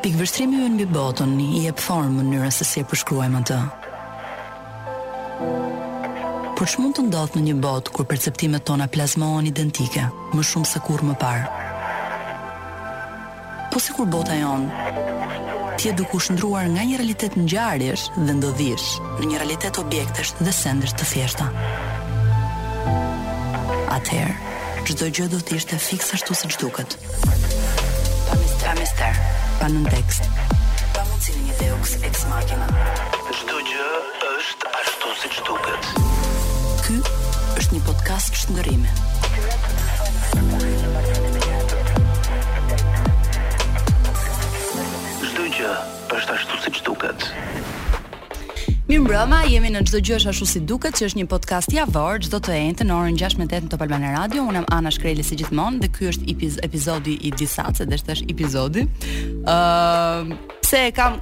Pikëvështrimi ynë mbi botën i jep formë mënyrës se si e përshkruajmë atë. Por ç'mund të ndodhë në një botë kur perceptimet tona plazmohen identike, më shumë se kurrë më parë? Po sikur bota jonë të jetë duke u shndërruar nga një realitet ngjarjesh dhe ndodhish në një realitet objektesh dhe sendesh të thjeshta. Atëherë, çdo gjë do të ishte fiks ashtu siç duket. Pa mister, pa mister, pa nëntekst. Pa mundësi një Deus ex machina. Çdo gjë Është ashtu siç duket. Ky është një podcast shndërrimi. Çdo gjë është ashtu siç duket. Mirë mbrëma, jemi në çdo gjë është ashtu si duket, që është një podcast javor çdo të enjte në orën 16 në Top Albania Radio. Unë jam Ana Shkreli si gjithmonë dhe ky është episodi i disatë, se dhe s'është epizodi. Ëm uh, Se kam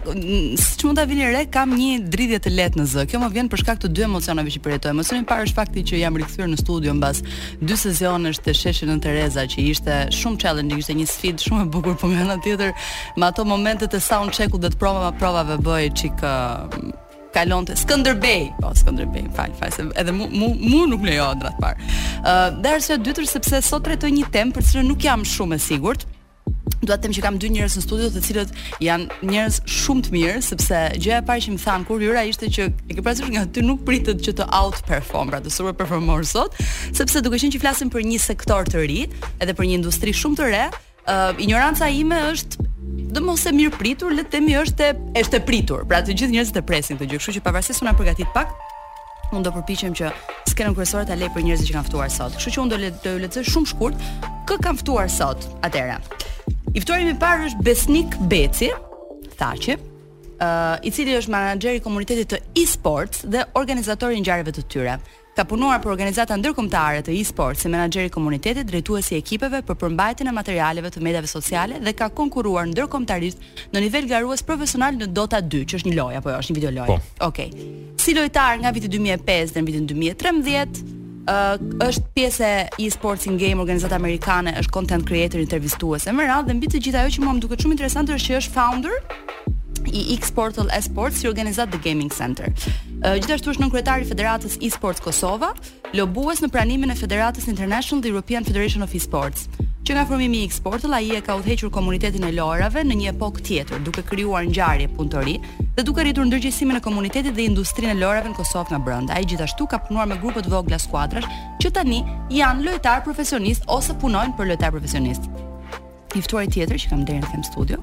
siç mund ta vini re, kam një dridhje të lehtë në zë. Kjo më vjen për shkak të dy emocioneve që përjetoj. Emocioni i parë është fakti që jam rikthyer në studio mbas dy sezonesh të sheshit Nënë Tereza që ishte shumë challenging, ishte një sfidë shumë e bukur, por nga ana tjetër me ato momentet të sound check-ut dhe të provave provave bëhej çik kalonte Skënderbeu, po Skënderbeu, fal, fal, se edhe mu mu, mu nuk lejo ëndrrat parë. Ë, uh, dhe arsyeja e dytë sepse sot trajtoj një temë për cilën nuk jam shumë e sigurt, dua të them që kam dy njerëz në studio të cilët janë njerëz shumë të mirë sepse gjëja e parë që më thanë kur hyra ishte që e ke parasysh nga ty nuk pritet që të out perform, pra të superperformosh sot, sepse duke qenë që flasim për një sektor të ri, edhe për një industri shumë të re, uh, injoranca ime është domosdo e mirëpritur, le të themi është e është e pritur. Pra të gjithë njerëzit e presin këtë gjë, kështu që pavarësisht se jam përgatit pak, Unë do përpiqem që skenën kryesore ta lej për njerëzit që kam ftuar sot. Kështu që unë do le, të lexoj shumë shkurt kë kam ftuar sot. Atëra. I ftuari im i parë është Besnik Beci, Thaçi, uh, i cili është menaxher i komunitetit të e-sports dhe organizator i ngjarjeve të tyre. Ka punuar për organizata ndërkombëtare të e-sports si menaxher i komunitetit, drejtues i ekipeve për përmbajtjen e materialeve të mediave sociale dhe ka konkurruar ndërkombëtarisht në nivel garues profesional në Dota 2, që është një lojë apo jo, është një video lojë. Po. Okej. Okay. Si lojtar nga viti 2005 deri në vitin 2013, uh, është pjesë e e-sports in game organizatë amerikane, është content creator intervistues e me radhë dhe mbi të gjitha ajo që mua më duket shumë interesante është që është founder i X-Portal Esports si organizatë dhe Gaming Center. Uh, gjithashtu është nënkryetari i Federatës Esports Kosova, Lobues në pranimin e Federatës International dhe European Federation of Esports. Që nga formimi i Xportal ai e ka udhëhequr komunitetin e lojërave në një epokë tjetër, duke krijuar ngjarje, punëtori dhe duke rritur ndërgjegjësimin e komunitetit dhe industrinë e lojërave në Kosovë nga brenda. Ai gjithashtu ka punuar me grupe të vogla skuadrash që tani janë lojtarë profesionistë ose punojnë për lojtarë profesionistë. I ftuari tjetër që kam nderin të kem në studio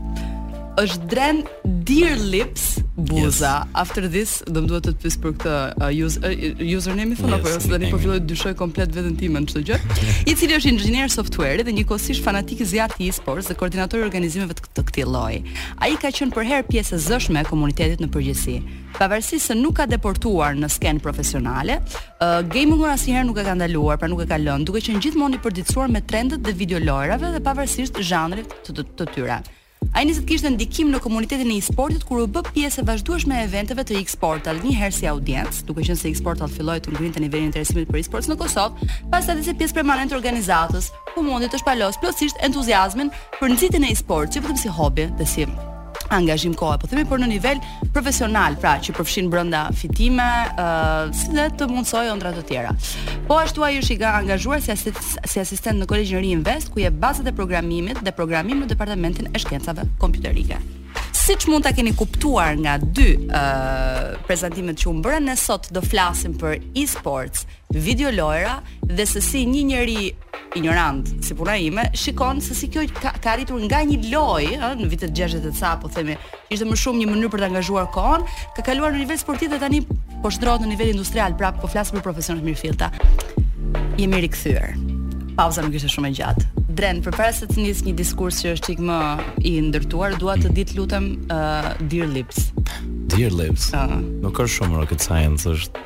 është Dren Dear Lips Buza. Yes. After this, do më duhet të të pyes për këtë uh, user, uh, username i thonë, yes, apo jo, se tani po filloj të dyshoj komplet veten time në çdo gjë, i cili është inxhinier software dhe njëkohësisht fanatik i zjarrtë i e-sports dhe koordinator i organizimeve të, të këtij lloji. Ai ka qenë përherë pjesë e zëshme e komunitetit në përgjithësi. Pavarësisht se nuk ka depërtuar në skenë profesionale, uh, gamingun asnjëherë nuk e ka ndaluar, pra nuk e ka lënë, duke qenë gjithmonë i përditësuar me trendet e videolojrave dhe pavarësisht zhanrit të, të, të tyre. Ai nisi të kishte ndikim në komunitetin e e-sportit kur u bë pjesë e vazhdueshme e eventeve të Xportal, një herë si audiencë, duke qenë se Xportal filloi të ngrinte nivelin e interesimit për e-sports në Kosovë, pastaj si pjesë permanente e organizatës, ku mundi të shpalosë plotësisht entuziazmin për nxitjen e e-sports, jo vetëm si hobi, dhe si angazhim kohe, po themi por në nivel profesional, pra që përfshin brenda fitime, ë uh, si dhe të mundësojë ëndrra të tjera. Po ashtu ai është i angazhuar si, asist, si asistent në Kolegjin Riinvest, ku jep bazat e programimit dhe programim në departamentin e shkencave kompjuterike. Siç mund ta keni kuptuar nga dy ë uh, prezantimet që u bëra ne sot do flasim për e-sports, video lojra dhe se si një njeri injorant si puna ime shikon se si kjo ka, ka arritur nga një lojë ë në vitet 60 e ca po themi ishte më shumë një mënyrë për të angazhuar kohën ka kaluar në nivel sportiv dhe tani po shndërrohet në nivel industrial prap po flasim për profesione të mirëfillta jemi rikthyer pauza nuk ishte shumë e gjatë. Dren, përpara se të nis një diskurs që është çikë më i ndërtuar, dua të di të lutem uh, Dear Lips. Dear Lips? Uh. Nuk është shumë rocket science, është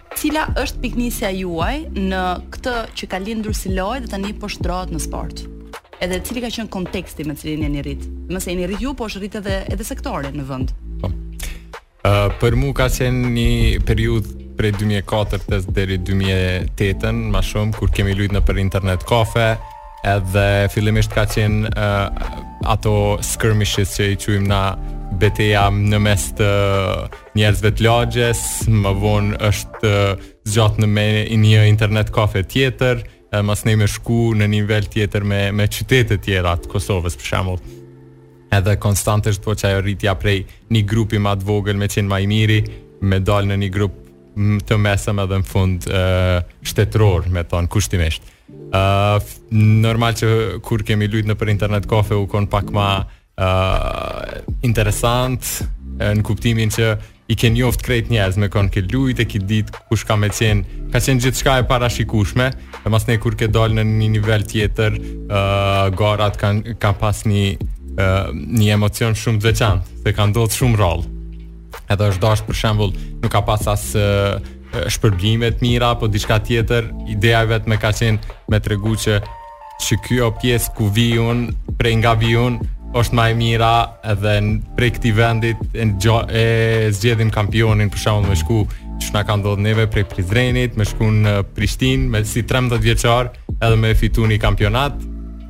Cila është pikënisja juaj në këtë që ka lindur si lojë dhe tani po shndërrohet në sport? Edhe cili ka qenë konteksti me cilin jeni rrit? Se siç jeni rrit ju, po ashtu është rrit edhe edhe sektori në vend. Po. Ë uh, për mua ka qenë një periudhë prej 2004-ës deri 2008-ën, ma shumë kur kemi lujt nëpër internet kafe, Edhe fillimisht ka qenë uh, ato skirmishes që i quajmë na beteja në mes të njerëzve të lagjes, më vonë është zgjat në një internet kafe tjetër, e masnej me shku në nivel tjetër me, me qytete tjera të Kosovës për shembull. Edhe konstant është bo që ajo rritja prej një grupi ma të vogël me qenë ma i miri, me dal në një grup të mesëm edhe në fund uh, shtetëror, me thonë kushtimisht. Uh, normal që kur kemi lujt nëpër internet kafe u konë pak ma uh, interesant në kuptimin që i ke njoft krejt njerëzt me kon ke lujt e ke dit kush ka me qen ka qen gjithçka e parashikueshme e masnej kur ke dal në një nivel tjetër uh, garat ka, ka pas një uh, një emocion shumë të veçantë se ka ndodh shumë rrallë edhe është dashtë për shembull nuk ka pas as shpërblime të mira po diçka tjetër, ideja e vetme ka qenë me tregu që që kjo pjesë ku vi un, prej nga vi un, është ma e mira edhe prej këtij vendit e zgjedhim kampionin për shembull me shku që na ka ndodhur neve prej Prizrenit, me shku në Prishtinë me si 13 vjeçar edhe me fitu një kampionat.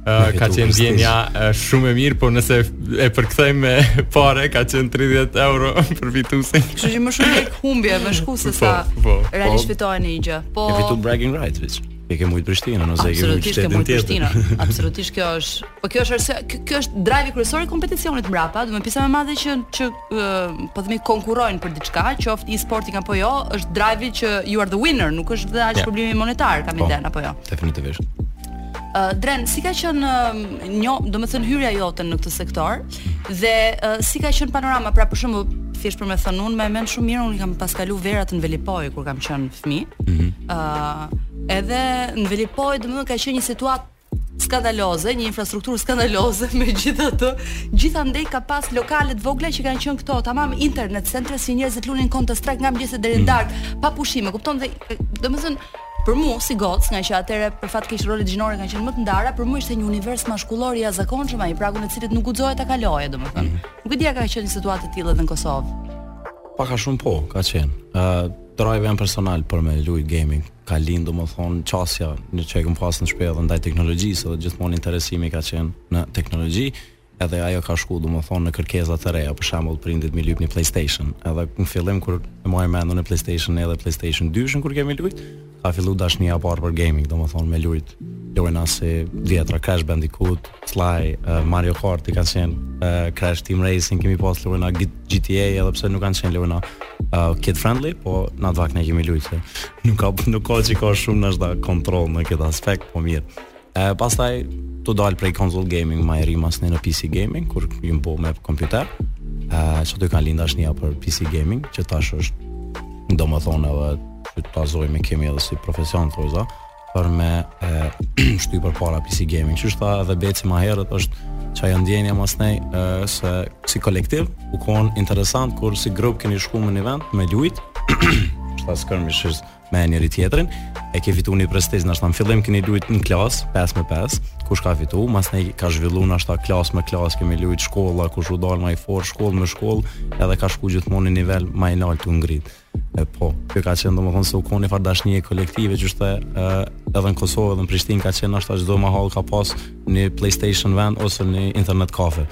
Uh, ka qenë ndjenja uh, shumë e mirë, por nëse e përkthejmë me pare, ka qenë 30 euro për fitusin. Kështu që më shumë lekë humbje me shku se po, sa po, po, realisht fitohen një gjë. Po. Ke fitu bragging rights, veç. E ke mujt Prishtinën, nëse e ke mujt shtetin tjetër. Prishtina. Absolutisht kjo është. Po kjo është arsye, kjo është drive kryesor i kompeticionit mbrapa, domethënë pjesa më e madhe që që po themi konkurrojnë për diçka, qoftë e-sport apo jo, është drive që you are the winner, nuk është vetëm problemi monetar, kam idenë apo jo. Definitivisht. Uh, Dren, si ka qenë uh, njo, do të thënë hyrja jote në këtë sektor dhe uh, si ka qenë panorama, pra për shembull, thjesht për me thënë unë, mbaj mend shumë mirë unë kam pas kalu verat në Velipoj kur kam qenë fëmijë. Ëh, mm -hmm. uh, edhe në Velipoj, do të thënë ka qenë një situatë skandaloze, një infrastrukturë skandaloze megjithatë, gjithandej ka pas lokale të vogla që kanë qenë këto, tamam internet centers ku njerëzit lunin Counter Strike nga mëngjesi deri në mm. darkë, pa pushim, e kupton dhe domethënë Për mua, si gocë, ngaqë atëherë për fat keq rolet gjinore kanë qenë më të ndara, për mua ishte një univers mashkullor i jashtëzakonshëm ai, pragun e të cilit nuk guxoje ta kaloje, domethënë. Mm -hmm. Nuk e di a ka qenë një situatë e tillë edhe në Kosovë. Pak a shumë po, ka qenë. Ë, uh, drive-i jem personal për me lujt gaming. Ka lind domethënë qasja që e kam pas në shpi edhe ndaj teknologjisë, edhe gjithmonë interesimi ka qenë në teknologji. Edhe ajo ka shku domethënë në kërkesa të reja, për shembull prindit mi lyp një PlayStation. Edhe në fillim kur e maj mend unë PlayStation edhe PlayStation 2-shin kur kemi lujt, ka fillu dashnia e parë për gaming, domethënë me lujt lojnat e vjetra Crash Bandicoot, Sly, uh, Mario Kart, kanë qenë uh, Crash Team Racing, kemi pas lojna GTA edhe pse nuk kanë qenë lojna uh, kid friendly, po n'atë vakt na kemi lujt. Nuk ka nuk ka që ka shumë kontroll në këtë aspekt, po mirë. E pastaj tu dal prej console gaming më herët mas në PC gaming kur jem bo me kompjuter. Ë, çaty u kon lind dashnia për PC gaming, që tash është domethënë edhe qysh ta zo e kemi edhe si profesion thoja, për me e, shty për para PC gaming. Që është edhe pëlqy më herët është qajo ndjenja masnej se si kolektiv u kon interesant kur si grup keni shku në një vend me lujt. Sa skërmishës me njëri tjetrin, e ke fitu një prestigj, ashtu në fillim keni lujt në klas, 5 me 5, kush ka fitu, masnej u zhvillu në ashtu klas me klas, kemi lujt shkolla, kush u dalë ma i fortë, shkollë me shkollë, edhe ka shku gjithmonë një nivel ma i naltë, ngrit. E po, kjo ka qenë domethënë se u kon njëfarë dashnje kolektive që është edhe në Kosovë edhe në Prishtinë ka qenë ashtu çdo mahallë ka pas një PlayStation vend ose një internet kafe.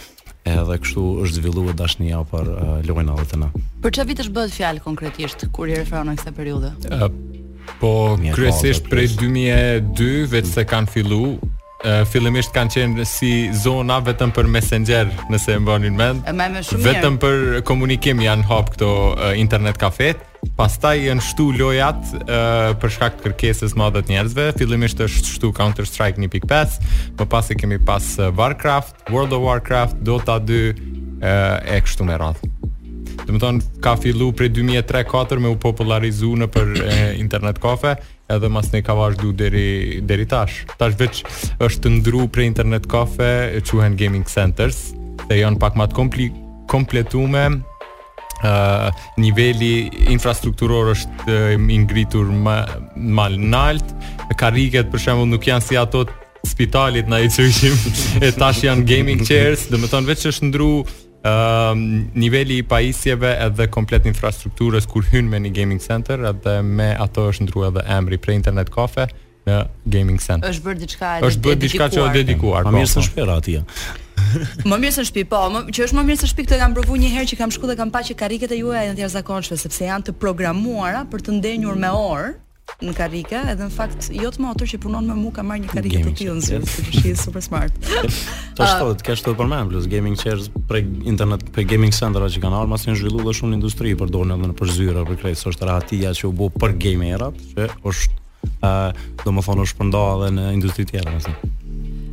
Edhe kështu është zhvilluar dashnia për uh, lojën Altina. Për çfarë vitesh bëhet fjalë konkretisht kur i referon kësaj periudhe? Uh, po kryesisht prej 2002 veç se kanë fillu Uh, fillimisht kanë qenë si zona vetëm për messenger nëse e mbani n'mend vetëm për komunikim janë hap këto uh, internet kafet Pastaj janë shtu lojat uh, për shkak të kërkesës së madhe të njerëzve. Fillimisht është shtu Counter Strike 1.5, më pas e kemi pas Warcraft, World of Warcraft, Dota 2 uh, e kështu me radhë. Domethënë ka fillu prej 2003-2004 me u popularizu nëpër e, internet kafe, edhe masnej ka vazhdu deri deri tash. Tash veç është ndru prej internet kafe, e quhen gaming centers, dhe janë pak më të kompli kompletume uh, niveli infrastrukturor është uh, i ngritur ma nalt karriget për shembull nuk janë si ato t'spitalit na i thojshim e tash janë gaming chairs domethënë veç është ndru uh, niveli i pajisjeve edhe komplet infrastrukturës kur hyn në një gaming center edhe me ato është ndru edhe emri prej internet kafe në gaming center. Është bërë diçka e dedikuar. Është bërë diçka që është dedikuar. Më po, mirë se po. shkon atje. Më mirë se në shtëpi, po, më, që është më mirë se në shtëpi këtë kam provu një herë që kam shku dhe kam pa që karriket e juaja janë të jashtëzakonshme sepse janë të programuara për të ndenjur me orë në karrike, edhe në fakt jot motër që punon me mua ka marrë një karrike të tillë në zyrë, që është super smart. Të ah. shtohet, ka shtohet për shembull, gaming chairs për internet, për gaming center që kanë ardhur, masi janë zhvillu dhe shumë industri përdoren edhe nëpër zyra, për krejt, qajo rahatia që u bë për gamerat, që është ë domethënë u shpërnda edhe në industri tjera domethënë.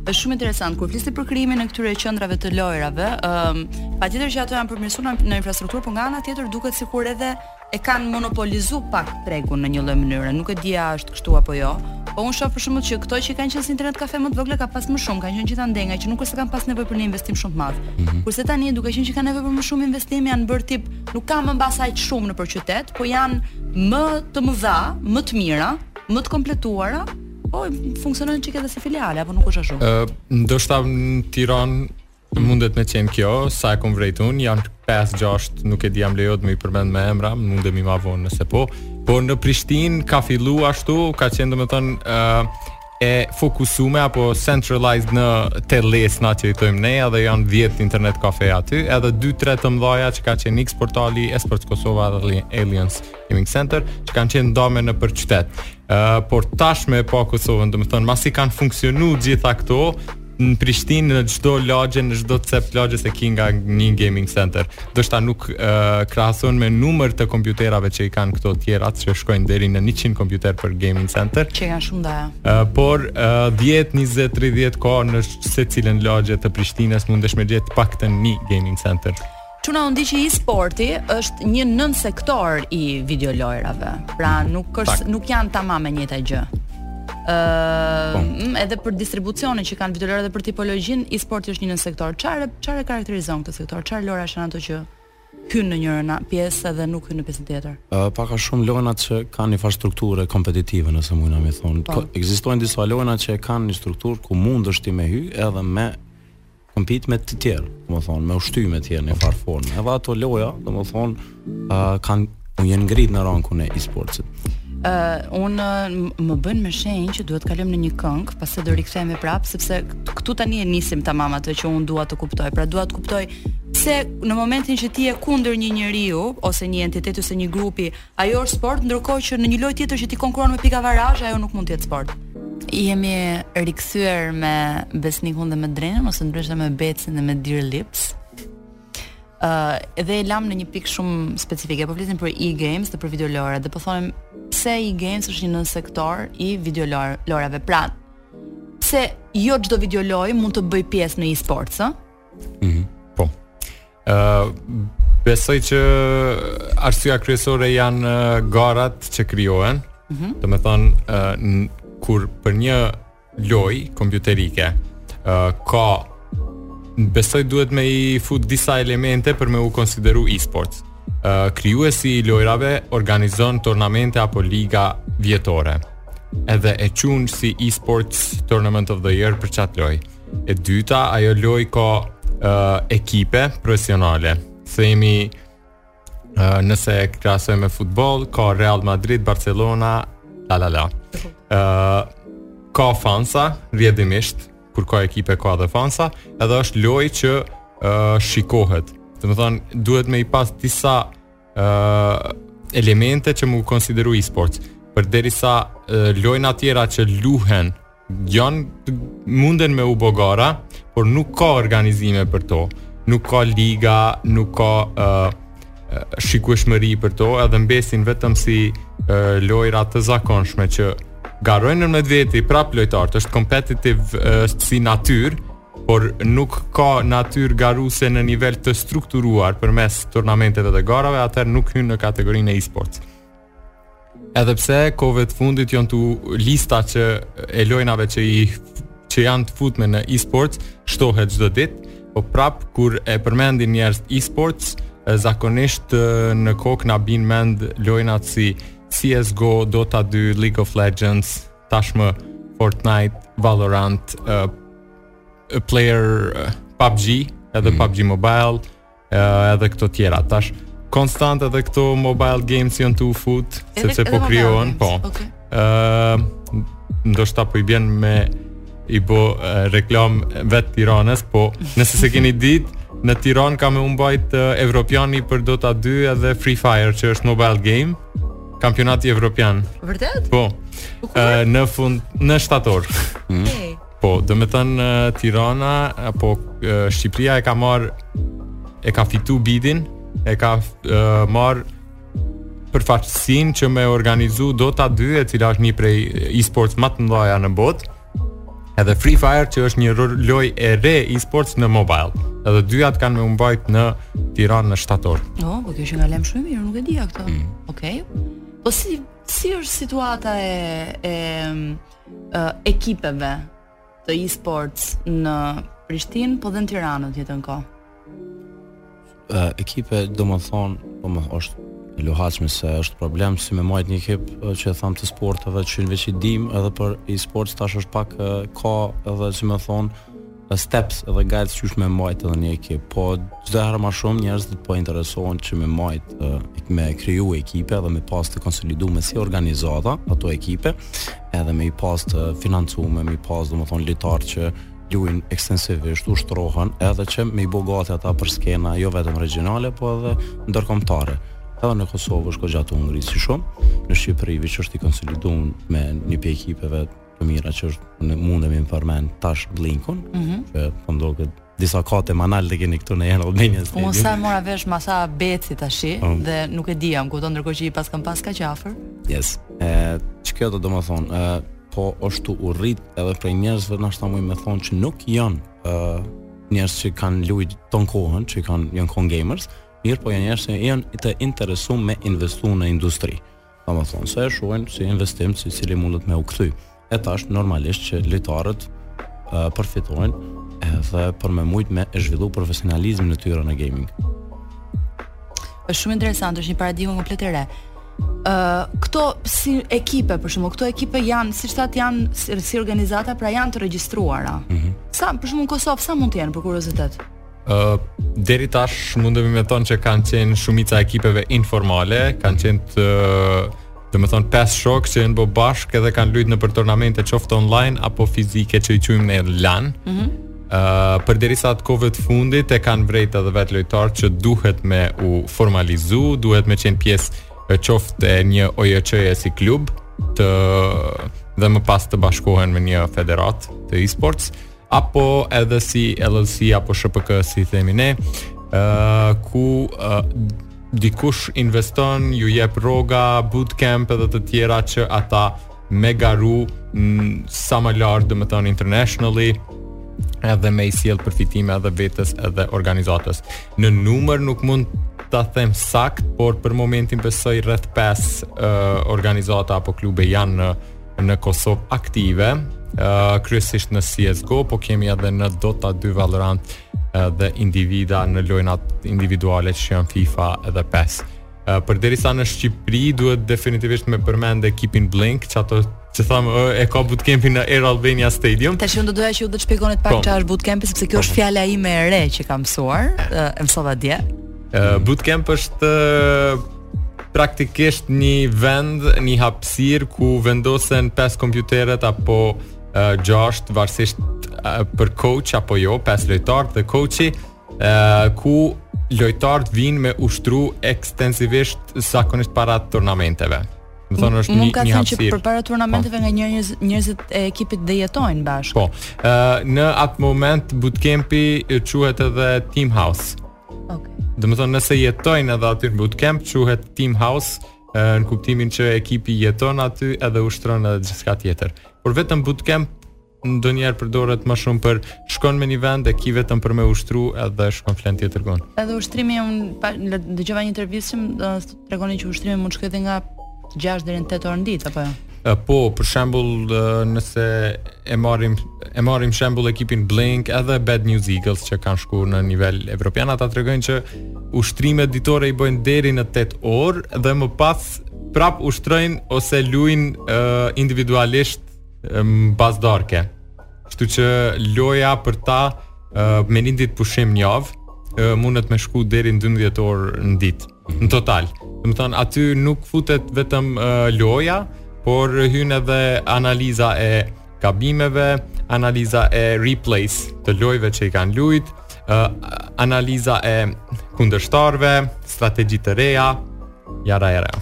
Është shumë interesant kur flisni për krijimin e këtyre qendrave të lojrave, ë um, patjetër që ato janë përmirësuar në infrastrukturë, por nga ana tjetër duket sikur edhe e kanë monopolizu pak tregun në një lloj mënyre. Nuk e di a është kështu apo jo. Po unë shoh për shembull që këto që kanë qenë si internet kafe më të vogla ka pas më shumë, kanë qenë gjithandej, ngaqë nuk është se kanë pas nevojë për një investim shumë të madh. Mm -hmm. Kurse tani duke qenë që kanë nevojë për më shumë investim janë bërë tip Nuk ka më mbase aq shumë nëpër qytet, po janë më të mëdha, më të mira, më të kompletuara, po funksionojnë çike edhe si filiale apo nuk është ashtu. Ë, ndoshta në Tiranë mm. mundet me qenë kjo, sa e kam vrejtë unë, janë 5-6, nuk e di a m'lejohet me i përmend me emra, mundemi ma vonë nëse po, por në Prishtinë ka fillu ashtu, ka qenë domethënë, e fokusume apo centralized në te Lesna që i thojmë ne edhe janë 10 internet kafe aty edhe 2-3 të mdhaja që kanë qenë X portali Esports Kosova dhe Aliens Gaming Center që kanë qenë ndame nëpër qytet uh, por tashmë e pa Kosovën domethënë masi kanë funksionu gjitha këto në Prishtinë në çdo lagje, në çdo cep lagje e ki nga një gaming center. Ndoshta nuk uh, krahasohen me numër të kompjuterave që i kanë këto tjera, që shkojnë deri në 100 kompjuter për gaming center. Që janë shumë të mdhaja. Uh, por uh, 10, 20, 30 ka në secilën lagje të Prishtinës mundesh me gjetë të paktën një gaming center. Çuna, unë di që e-sporti është një nën sektor i videolojrave. Pra nuk është nuk janë tamam e njëjta gjë. Ë uh, mm, edhe për distribucionin që kanë videolojrat edhe për tipologjinë e-sporti është një nën sektor. Çfarë çfarë karakterizon këtë sektor? Çfarë lojra janë ato që hyn në njërën pjesë dhe nuk hyn në pjesën tjetër. Ë uh, pak a shumë lojnat që kanë infrastrukturë kompetitive nëse mundna me thonë. Po. Ekzistojnë disa lojna që kanë një strukturë ku mundesh ti me hy edhe me compete me të tjerë, domethënë me u shty me të tjerë në njëfar forme. Edhe ato lojna, domethënë, ë uh, kanë u janë ngrit në rankun e e-sportit. Ë uh, Uni më bën me shenjë që duhet të kalojmë në një këngë, pastaj do rikthehemi prap sepse këtu tani e nisim tamam atë që un dua të kuptoj. Pra dua të kuptoj pse në momentin që ti je kundër një njeriu ose një entiteti ose një grupi, Ajo është sport, ndërkohë që në një lojë tjetër që ti konkuron me pikavarazh, ajo nuk mund të jetë sport. Jemi rikthyer me Besnikun dhe me Drenin ose ndryshe me Becin dhe me Dear Lips. Ë uh, dhe e lam në një pikë shumë specifike. Po flisim për e-games dhe për videolojrat dhe po thoshim pse e-games është një nën sektor i videolojrave. Pra, pse jo çdo videolojë mund të bëjë pjesë në e-sports, ë? Mhm. Mm po. Uh, besoj që arsyeja kryesore janë garat që krijohen. Mm -hmm. Domethonë uh, kur për një lojë kompjuterike uh, ka besoj duhet me i fut disa elemente për me u konsideru e-sports. Uh, krijuesi i lojrave organizon turnamente apo liga vjetore. Edhe e qun si e-sports tournament of the year për qat lojë. E dyta, ajo lojë ka uh, ekipe profesionale. Themi, uh, nëse e krahasoj me futboll, ka Real Madrid, Barcelona, la la la. Uh, ka fansa, rrjedhimisht, kur ka ekipe ka dhe fansa, edhe është lojë që uh, shikohet. Domethonë, duhet me i pas disa uh, elemente që m'u konsideru e-sports. Përderisa uh, lojna tjera që luhen Janë, munden me u bo gara, por nuk ka organizime për to. Nuk ka liga, nuk ka uh, shikueshmëri për to, edhe mbesin vetëm si uh, lojra të zakonshme që garojnë nërmjet veti prap lojtarët, është kompetitiv uh, si natyrë, por nuk ka natyrë garuese në nivel të strukturuar përmes turnamenteve dhe garave, atëherë nuk hyjnë në kategorinë e e-sports. Edhe pse kohëve të fundit janë tu lista e lojnave që i që janë të futme në e-sports shtohet çdo ditë, po prap kur e përmendin njerëz e-sports, zakonisht në kokë na bijnë n'mend lojnat si CS:GO, Dota 2, League of Legends, tashmë Fortnite, Valorant, uh, Player uh, PUBG, edhe mm. PUBG Mobile, edhe këto tjera. Tash konstant edhe këto mobile games janë tu u fut, sepse po krijohen, po. Okay. Ëm uh, ndoshta po i bjen me i bo uh, reklamë vetë Tiranës, po nëse s'e keni ditë Në Tiranë ka me u mbajt uh, Evropiani për Dota 2 edhe Free Fire që është mobile game Kampionati Evropian Vërtet? Po uh, Në fund, në shtator mm. Po, domethënë Tirana apo Shqipëria e ka marrë, e ka fitu bidin, e ka marrë përfaqësinë që me organizu Dota 2, e cila është një prej e-sports më të mëdha në botë. Edhe Free Fire që është një lojë e re e-sports në mobile. Edhe dyjat kanë me u mbajt në Tiranë në shtator. Jo, oh, po kjo qenka lajm shumë i mirë, nuk e dija këtë. Mm. Okej. Okay. Po si si është situata e e ekipeve të e-sports në Prishtinë, po dhe në Tiranë në të njëjtën kohë. Uh, ekipe domethonë, pamja është e luhatshme se është problem si me majt një ekip që e thamë të sporteve që ne veç i dim edhe për e-sports tash është pak ka edhe si me thonë Steps edhe guides qysh me majt edhe një ekip, po gjithherë ma shumë njerëz po interesohen që me majt, me kriju ekipe edhe me pas të konsolidume si organizata ato ekipe, edhe me i pas të financume, me i pas domethonë lojtarë që lujnë ekstensivisht, ushtrohen edhe që me i bo gati ata për skena jo vetëm regionale, po edhe ndërkombtare edhe në Kosovë është kah gjatë u ngrit shumë, në Shqipëri veç që është i konsolidum një prej ekipeve të mira që është ne mundemi me përmend tash Blinkun, mm -hmm. që po ndodhet disa kate ma nalt e keni këtu në Air Albania Stadium. Unë sa mora vesh ma tha Beci tash oh. dhe nuk e dija, kurse ndërkohë që i pas kam pas kaq afër. Yes. Ë, çka domethonë, ë po ashtu u rrit edhe prej njerëzve nashta, domethonë që nuk janë ë njerëz që kanë lujt tonë kohën, që kanë janë kon gamers, mirë po janë njerëz që janë të interesuar me investu në industri. Domethonë se e shohin si investim si cili mundet me u kthy. E tash normalisht që lojtarët uh, përfitojnë edhe për me mujt me e zhvillu profesionalizmin e tyre në gaming. Është shumë interesant, është një paradigmë komplet e re. Ë, uh, këto si ekipe, për shembull, këto ekipe janë, siç thatë, janë si, si organizata, pra janë të regjistruara. Mm -hmm. Sa, për shembull, në Kosovë sa mund të jenë për kuriozitet? Uh, deri tash mundemi me thonë që kanë qenë shumica ekipeve informale, kanë qenë domethonë 5 shokë që janë bo bashkë edhe kanë lujt nëpër turnamente qoftë online apo fizike që i qujm në LAN mm -hmm. uh, përderisa kohëve të fundit e kanë vrejt edhe vetë lojtarët që duhet me u formalizu duhet me qenë pjesë qoftë e një OJQ-je si klub dhe më pas të bashkohen me një federatë të e-sports apo edhe si LLC apo SHPK si themi ne, ë uh, ku uh, dikush investon, u jep rroga, bootcamp edhe të tjera që ata me garu mm, sa më lart, domethonë internationally, edhe me i sjell përfitime edhe vetes edhe organizatës. Në numër nuk mund ta them sakt, por për momentin besoj rreth 5 uh, organizata apo klube janë në në Kosovë aktive, uh, kryesisht në CSGO, po kemi edhe në Dota 2 Valorant uh, dhe individë në lojnat individuale që janë FIFA edhe PES. Uh, përderisa në Shqipëri, duhet definitivisht me përmend ekipin Blink, që ajo që thamë e ka bootcampin në Air Albania Stadium. Tash unë do doja që ju të shpjegonit pak po. çfarë është bootcampi sepse kjo është po. fjala ime e re që kam mësuar, e mësova dje. Uh, bootcamp është praktikisht një vend, një hapësirë ku vendosen 5 kompjuterët apo uh, 6 varësisht uh, për coach apo jo, 5 lojtarë dhe coachi, uh, ku lojtarët vinë me ushtru ekstensivisht zakonisht para turnamenteve. Domethonë është një hapësirë. Më kanë thënë që përpara turnamenteve nganjëherë njerëzit e ekipit dhe jetojnë bashkë. Po. Ë në atë moment bootcampi quhet edhe Team House. Okay. Domethonë nëse jetojnë edhe aty në bootcamp, quhet team house, në kuptimin që ekipi jeton aty edhe ushtron edhe gjithçka tjetër. Por vetëm bootcamp ndonjëherë përdoret ma shumë për shkon me një vend e ki vetëm për me ushtru edhe shkon flen tjetërkun. Edhe ushtrimi unë dëgjova një intervistë që Tregonin që ushtrimi mund të shkojë edhe nga 6 deri në 8 orë në ditë apo jo? Po, për shembull, nëse e marrim e marrim shembull ekipin Blink edhe Bad News Eagles që kanë shkuar në nivel evropian, ata tregojnë që ushtrimet ditore i bëjnë deri në 8 orë dhe më pas prap ushtrojnë ose luajnë uh, individualisht um, pas darke. Kështu që loja për ta uh, me një ditë pushim në javë uh, mundet me shku deri në 12 orë në ditë. Në total. Domethënë aty nuk futet vetëm uh, loja, por hyn edhe analiza e gabimeve, analiza e replays të lojërave që i kanë luajt, uh, analiza e kundërshtarëve, strategji të reja, jara jara.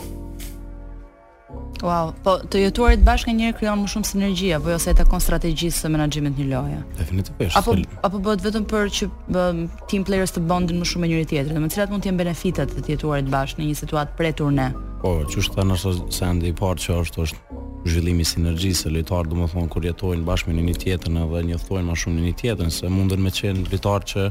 Wow, po të jetuarit bashkë nganjëherë krijon më shumë sinergji apo jo sa i takon strategjisë së menaxhimit në lojë. Definitivisht. Apo apo bëhet vetëm për që bë, team players të bondin më shumë me njëri tjetrin. Domethënë cilat mund të jenë benefitet të të jetuarit bashkë në një situatë pre turne? Po, qysh të them se sendi i parë që është është zhvillimi i sinergjisë së lojtarëve, domethënë kur jetojnë bashkë me njëri tjetrin edhe njoftojnë më shumë njëri tjetrin se mundën me qenë lojtar që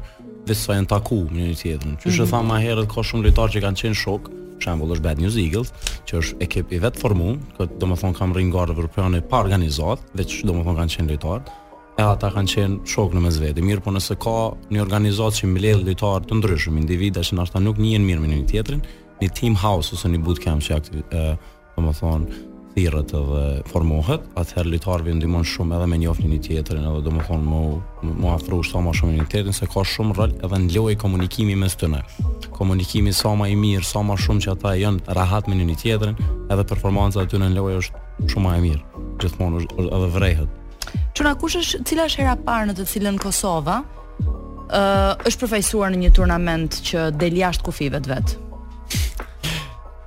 Veç sa janë taku me njëri tjetrin. Qysh mm -hmm. e thamë ma herët, ka shumë lojtarë që kanë qenë shokë, shembull është Bad News Eagles, që është ekip i vetformuar, që domethënë kanë mbërri deri ku kanë mbërri pa organizatë, veç domethënë kanë qenë lojtarë e ata kanë qenë shokë në mes vete. Mirëpo nëse ka një organizatë që mbledh lojtarë të ndryshëm, individë që ndoshta nuk njihen mirë me njëri tjetrin, një team house ose një bootcamp që aktiv, domethënë, thirret edhe formohet, atëherë lojtarëve i ndihmon shumë edhe me njoft njëri tjetrin edhe domethënë mu, mu afru sa ma shumë njëri tjetrin, se ka shumë rol edhe në lojë komunikimi mes tyne. Komunikimi sa ma i mirë, sa ma shumë që ata janë rahat me njëri tjetrin, edhe performanca e tyne në lojë është shumë ma e mirë, gjithmonë edhe vërehet. Qëna, kush është, cila është hera parë në të cilën Kosova uh, është përfaqësuar në një turnament që del jashtë kufijve të vet?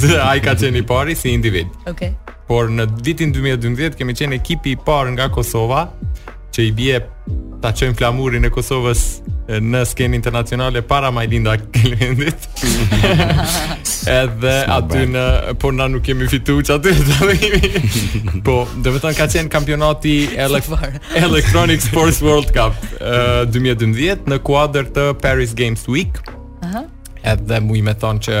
se ai ka qenë i pari si individ. Okej. Okay. Por në vitin 2012 kemi qenë ekipi i parë nga Kosova që i bie ta çojmë flamurin e Kosovës në skenë internacionale para Majlinda Kelmendit. Edhe aty në po na nuk kemi fituar qaty. po, domethënë ka qenë kampionati Electronic Sports World Cup uh, 2012 në kuadër të Paris Games Week. Aha. Edhe mu i me thonë që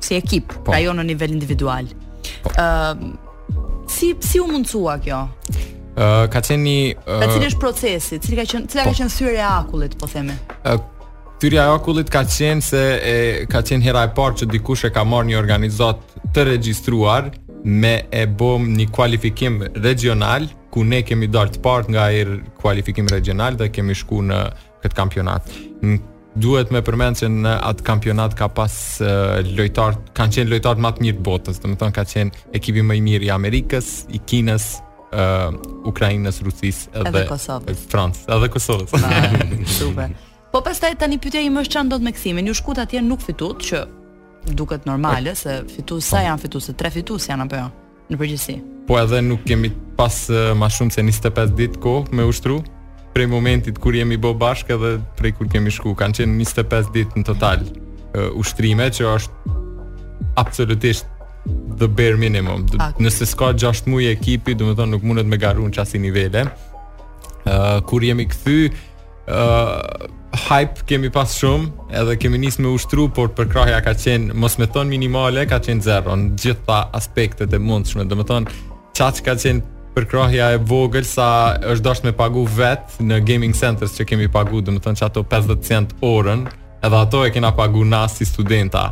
si ekip, po. pra jo në nivel individual. Po. Ë po. uh, si si u mundësua kjo? Ë uh, ka qenë një uh, Cili është procesi, cili ka qenë, cila po. ka qenë thyerja e akullit, po themi. Ë uh, Thyerja e akullit ka qenë se e, ka qenë hera e parë që dikush e ka marrë një organizatë të regjistruar me e bo një kualifikim regional ku ne kemi dalë të parë nga ai kualifikim regional dhe kemi shku në këtë kampionat. Duhet me përmend që në atë kampionat ka pas uh, lojtar, kanë qenë lojtarët ma të mirë të botës, domethonë ka qenë ekipi më i mirë i Amerikës, i Kinës, uh, Ukrainës, Rusisë dhe edhe Kosovës. Francë, edhe Kosovës. Super. Po pastaj tani pyetja ime është çfarë ndodh me kthimin. Ju shkuat atje nuk fituat që duket normale se fitues sa po. janë fitues se tre fitues janë apo jo. në përgjithësi. Po edhe nuk kemi pas ma shumë se 25 ditë kohë me ushtru prej momentit kur jemi bo bashkë edhe prej kur kemi shku. Kanë qenë 25 ditë në total uh, ushtrime që është absolutisht the bare minimum. Pak. Nëse s'ka 6 muaj ekipi, domethonë nuk mundet me garu në qasi nivele. Ë uh, kur jemi kthy uh, hype kemi pas shumë, edhe kemi nisë me ushtru, por përkrahja ka qenë, mos me thonë minimale, ka qenë zero, në gjitha aspektet e mundshme, domethonë, qaq ka qenë përkrahja e vogël sa është dashtë me pagu vetë në gaming centers që kemi pagu, domethonë qato 50 cent orën, edhe ato e kena pagu na si studenta,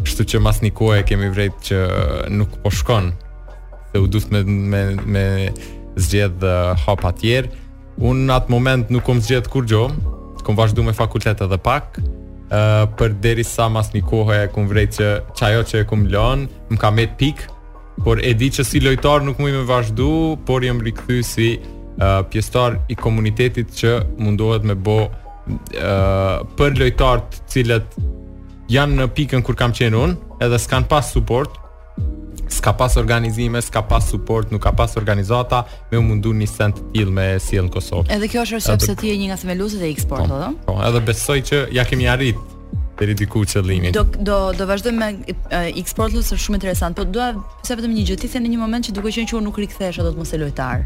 kështu që mas një kohë e kemi vrejt që nuk po shkon, se u duft me, me, me zgjedh uh, hapa tjerë, Unë në atë moment nuk kom zgjedh kurgjo, kom vazhdu me fakultet edhe pak, uh, përderisa mas një kohë e kom vrejt që qajo që e kom lon, më ka met pik, por e di që si lojtar nuk muj me vazhdu, por jam rikthy si uh, pjesëtar i komunitetit që mundohet me bo uh, për lojtar të cilët janë në pikën kur kam qenë unë, edhe s'kanë pas support, s'ka pas organizime, s'ka pas support, nuk ka pas organizata me u mundu një send të tillë me sjell në Kosovë. Edhe kjo është sepse ti je një nga themeluesit e esportit, po, ëh? Po, edhe besoj që ja kemi arrit deri diku qëllimin. Do do vazhdojmë me uh, esports se është shumë interesant, po dua pse vetëm një gjë ti the në një moment që duke qenë që unë nuk rikthehesha dot më si lojtar.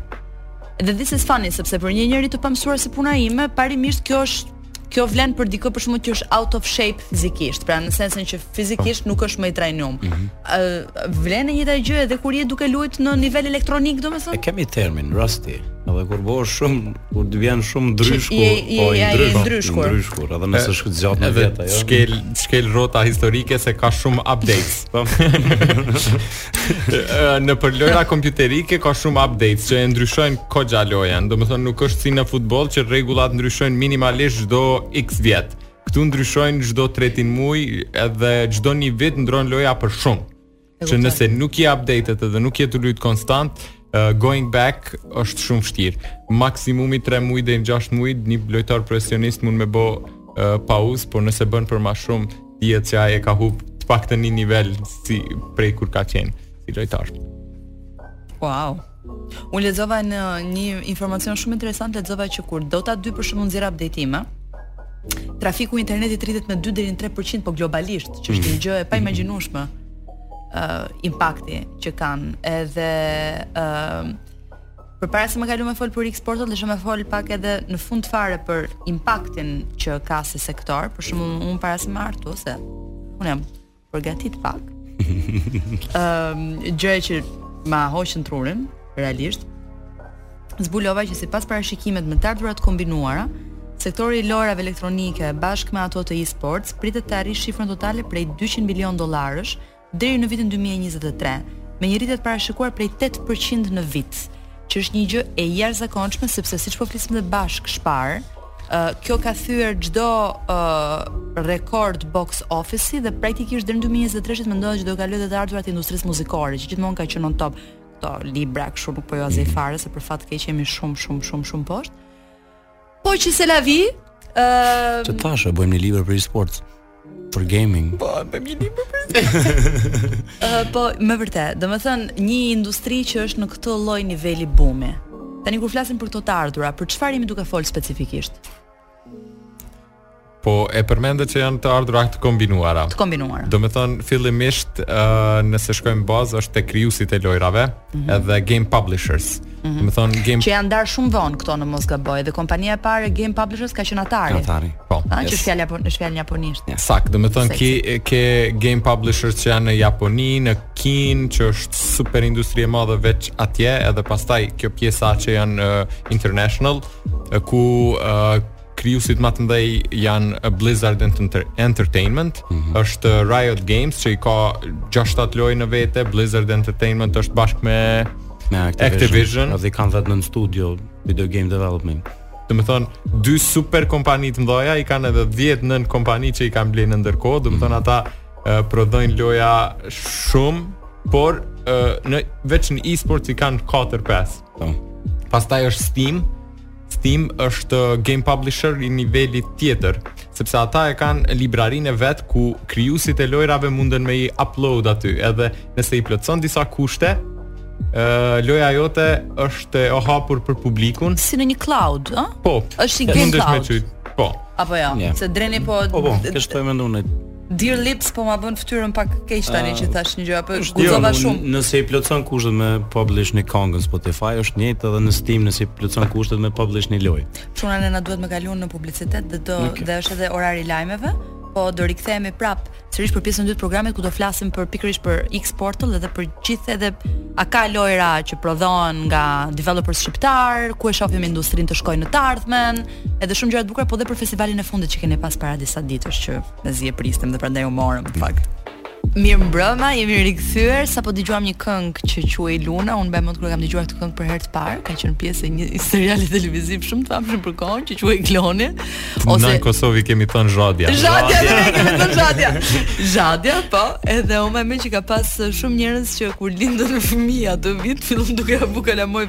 Dhe this is funny sepse për një njerëz të pamësuar si puna ime, parimisht kjo është kjo vlen për dikë për shembull që është out of shape fizikisht, pra në sensin që fizikisht nuk është më i trajnuar. Ëh, mm -hmm. vlen e njëjta gjë edhe kur je duke luajtur në nivel elektronik, domethënë? E kemi termin rusty. Edhe kur bëhesh shumë, kur të vjen shumë ndryshku, po i ndryshku, ndryshku, ndryshku, edhe nëse është zgjat në vjet ajo. Shkel, shkel rrota e historisë se ka shumë updates. Po. nëpër lojëra kompjuterike ka shumë updates që e ndryshojnë koxha lojën. Domethonë nuk është si në futboll që rregullat ndryshojnë minimalisht çdo x vjet. Këtu ndryshojnë çdo tretin muj edhe çdo një vit ndrron loja për shumë. Që nëse nuk je updated edhe nuk je tu lujt konstant, Uh, going back është shumë vështirë. Maksimumi 3 muaj deri në 6 muaj, një lojtar profesionist mund me bë uh, pauzë, por nëse bën për më shumë, dihet se ai e ka humb të paktën një nivel si prej kur ka qenë si lojtar. Wow. Unë lexova një informacion shumë interesant, lexova që kur Dota 2 për shembull nxjerr update-ime, trafiku i internetit rritet me 2 deri në 3% po globalisht, që është një gjë e paimagjinueshme. uh, impakti që kanë edhe uh, përpara se me kalu me fol për e-sportet desha me fol pak edhe në fund fare për impaktin që ka si sektor për shembull unë para se me ardh këtu se unë jam përgatit pak um, gjëra që ma hoqën trurin realisht. Zbulova që sipas parashikimeve me të ardhura të kombinuara, sektori i lojërave elektronike bashkë me ato të e-sports pritet të arrijë shifrën totale prej 200 bilion dollarësh deri në vitin 2023, me një rritje të parashikuar prej 8% në vit, që është një gjë e jashtëzakonshme sepse siç po flisim dhe bashkë pak më parë, uh, kjo ka thyer çdo uh, rekord box office-i dhe praktikisht deri në 2023 mendohet që do kalojë dhe të ardhurat e industrisë muzikore, që gjithmonë ka qenë on top këto libra kështu nuk po i zë fare se për fat keq jemi shumë shumë shumë shumë poshtë. Po që c'est la vie, ë uh... thashë bëjmë një libër për e-sport për gaming. Po, e bëjmë një libër për e-sport. uh, po, me vërtet, domethënë një industri që është në këtë lloj niveli bumi. Tani kur flasim për këto të ardhura, për çfarë jemi duke fol specifikisht? Po e përmende që janë të ardhura të kombinuara. Të kombinuara. Domethënë, fillimisht, uh, nëse shkojmë bazë, është te krijuesit e lojrave, mm -hmm. edhe game publishers. Mm -hmm. Domethënë, game... Që janë ndarë shumë vonë këto në mos gaboj, dhe kompania e parë game publishers ka qenë Atari. Atari, po. A, ah, yes. që është fjalë japon, në japonisht. Yes. Saktë, domethënë, ke, ke game publishers që janë në Japoni, në Kinë, që është super industri e madhe veç atje, edhe pastaj kjo pjesa që janë uh, international, ku uh, krijuesit më të mëdhej janë Blizzard Entertainment, mm -hmm. është Riot Games që i ka 6-7 lojë në vete, Blizzard Entertainment është bashkë me me Activision, Activision. dhe kanë vetë në studio video game development. Domethënë dy super kompani të mëdha i kanë edhe 10 nënkompani që i kanë blerë në ndërkohë, domethënë mhm. ata uh, prodhojnë loja shumë, por uh, në veç në e-sport i kanë 4-5. Po. Pastaj është Steam. Steam është game publisher i nivelit tjetër, sepse ata e kanë librarinë e vet ku krijuesit e lojrave mundën me i upload aty, edhe nëse i plotëson disa kushte, ë loja jote është e hapur për publikun. Si në një cloud, ë? Po. Është si game cloud. Po. Apo jo, yeah. se deri po Po po, kështu e mendoj Dear Lips po ma bën fytyrën pak keq tani ah, që thash një gjë apo jo, guxova shumë. Nëse i plotson kushtet me publish një kongë në Spotify është njëjtë edhe në Steam nëse i plotson kushtet me publish një lojë. Çuna ne na duhet me kalu në publicitet dhe do okay. dhe është edhe orari i lajmeve. Po do rikthehemi prap sërish për pjesën e dytë të programit ku do flasim për pikërisht për X Portal edhe për gjithë edhe a ka lojëra që prodhohen nga developers shqiptar, ku e shohim industrinë të shkojë në të ardhmen. Edhe shumë gjëra të bukura, po dhe për festivalin e fundit që keni pas para disa ditësh që mezi e pristem dhe prandaj u morëm në fakt. Mirëmbrëma, jemi rikthyer. Sapo dëgjuam një këngë që quhej Luna, unë mbaj mend kur kam dëgjuar këtë këngë për herë të parë, ka qenë pjesë e një seriali televiziv shumë të famshëm për kohën që quhej Kloni. Ose në Kosovë kemi thënë Zhadja. Zhadja, ne kemi thënë Zhadja. Zhadja, po, edhe unë meqë ka pas shumë njerëz që kur lindën fëmijë atë vit fillon duke abu kalamoj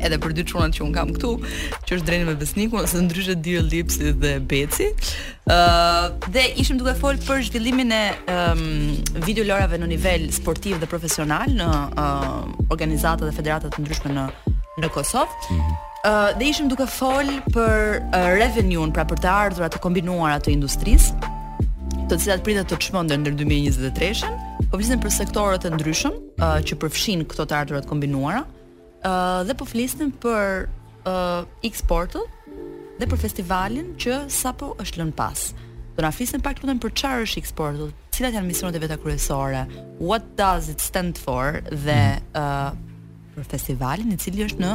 edhe për dy çunat që un kam këtu, që është Dreni me Besnikun ose ndryshe Dear Lipsi dhe Beci. Ë uh, dhe ishim duke fol për zhvillimin e um, video lojrave në nivel sportiv dhe profesional në uh, organizata dhe federata të ndryshme në në Kosovë. Mm -hmm. Uh, dhe ishim duke fol për uh, revenue-n, pra për të ardhurat e kombinuara të industrisë, të cilat pritet të çmenden në 2023-shën, po flisim për sektorët e ndryshëm, uh, që përfshin këto të ardhura të kombinuara, ë uh, dhe po flisnim për ë uh, X Portal dhe për festivalin që sapo është lënë pas. Do na flisni pak ju lutem për çfarë është X Portal, cilat janë misionet e veta kryesore, what does it stand for dhe ë mm. uh, për festivalin i cili është në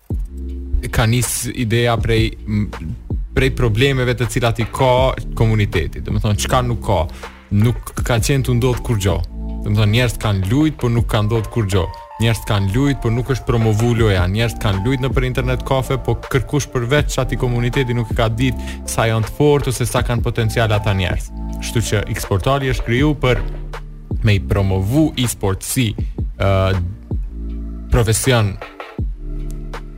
ka nis ideja prej prej problemeve të cilat i ka komuniteti. Domethënë çka nuk ka, nuk ka qenë tu ndodh kurgjo. Domethënë njerëz kanë lujt, por nuk ka ndodh kurgjo. Njerëz kanë lujt, por nuk është promovu loja. Njerëz kanë lujt nëpër internet kafe, po kërkush përveç atij komuniteti nuk e ka dit sa janë të fortë ose sa kanë potencial ata njerëz. Kështu që X portali është kriju për me i promovu e-sport si uh, profesion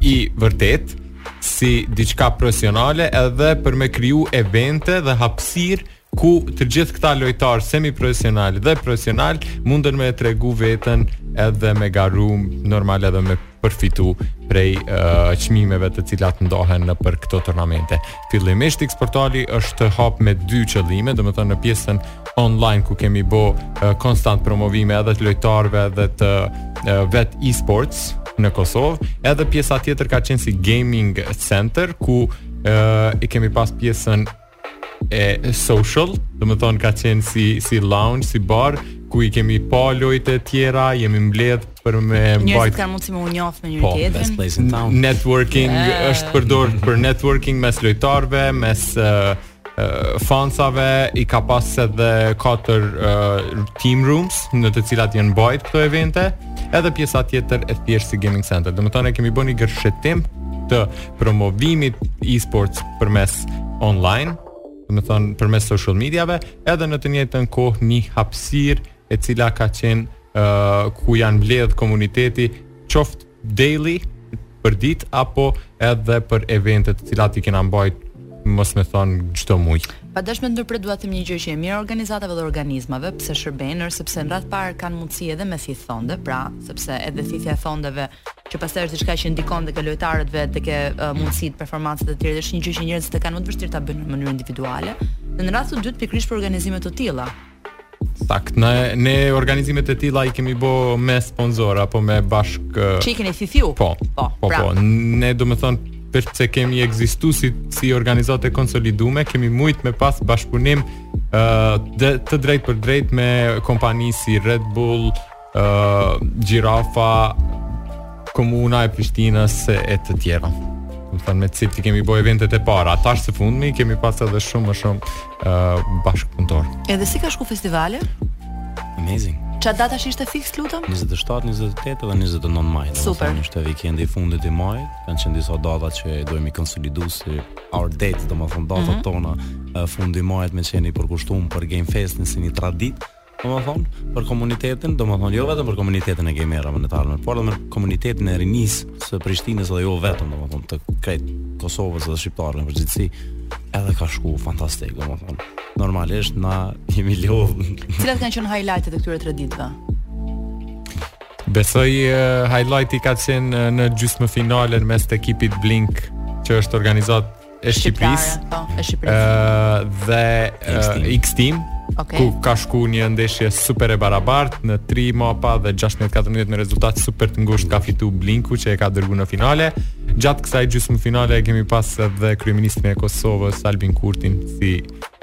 i vërtet si diçka profesionale edhe për me kriju evente dhe hapsir ku të gjithë këta lojtarë semi profesional dhe profesional mundën me e tregu veten edhe me garu normal edhe me përfitu prej çmimeve uh, të cilat ndahen nëpër këto turnamente. Fillimisht X portali është hap me dy qëllime, domethënë në pjesën online ku kemi bo uh, konstant promovime edhe të lojtarëve edhe të uh, vet e-sports në Kosovë, edhe pjesa tjetër ka qenë si gaming center ku uh, i kemi pas pjesën e social, domethonë ka qenë si, si lounge, si bar, ku i kemi pa lojëra të tjera, jemi mbledh për me mbajt... Njerëzit kanë mundësi me u njoft me njëri, po, tjetrin. Po, networking, yeah. është përdor për networking mes lojtarve, mes... Uh, fansave i ka pas edhe katër uh, team rooms në të cilat janë bajt këto evente edhe pjesa tjetër është thjesht si gaming center domethonë e kemi bo një gërshetim të promovimit e-sports përmes online, domethonë përmes social mediave, edhe në të njëjtën kohë një hapësirë e cila ka qenë uh, ku janë mbledh komuniteti qoftë daily për ditë apo edhe për evente të cilat i kena mbajt mos me thon çdo muaj. Pa dash me të ndërpre dua të them një gjë që e mira e organizatave dhe organizmave pse shërbejnë, është sepse në radh parë kanë mundësi edhe me thith fonde, pra sepse edhe thithja e fondeve që pastaj është diçka që ndikon dhe te lojtarët vetë dhe te uh, mundësitë, performancat e të tjerë, është një gjë që njerëzit e kanë më të vështirë ta bëjnë në mënyrë individuale. Dhe në radhë të dytë pikërisht për organizime të tilla. Sakt, ne ne organizime të tilla i kemi bë me sponsor apo me bashk Që i keni fitu? Po. Po, po, pra. po. Ne domethonë prej që kemi ekzistuar si si organizatë e konsolidume, kemi mujt me pas bashkëpunim ë uh, të drejtpërdrejt me kompani si Red Bull, uh, Gjirafa, Komuna e Prishtinës e të tjera. Domethënë me cilët kemi bo eventet e para, a tash së fundmi kemi pas edhe shumë më shumë uh, bashkëpuntor. Edhe si ka shku festivali? Amazing. Ça datash ishte fiks, të lutem? 27, 28 dhe 29 maj. Super. Në ishte vikendi i fundit i majit, kanë qenë disa data që do i kemi konsolidu si our dates, domethënë datat mm -hmm. tona, fundi i majit me qen i përkushtum për Game Fest si një traditë, Domethënë, për komunitetin, domethënë jo vetëm për komunitetin e gamerëve në Monetare, por edhe për komunitetin e rinisë së Prishtinës dhe jo vetëm domethënë të krejt Kosovës dhe shqiptarëve në përgjithësi, edhe ka shku fantastik domethënë. Normalisht na jemi lodh. Cilat kanë qenë highlightet e këtyre tre ditëve? Besoj uh, highlighti ka qenë në gjysmë finalen mes të ekipit Blink që është organizat e Shqipërisë, po, e Shqipërisë. Ëh dhe uh, X Team. Okay. Ku ka shku një ndeshje super e barabart në 3 mapa dhe 16-14 në rezultat super të ngusht ka fitu Blinku që e ka dërgu në finale Gjatë kësaj gjysmë finale e kemi pas edhe Kryeministrin e Kosovës Albin Kurtin si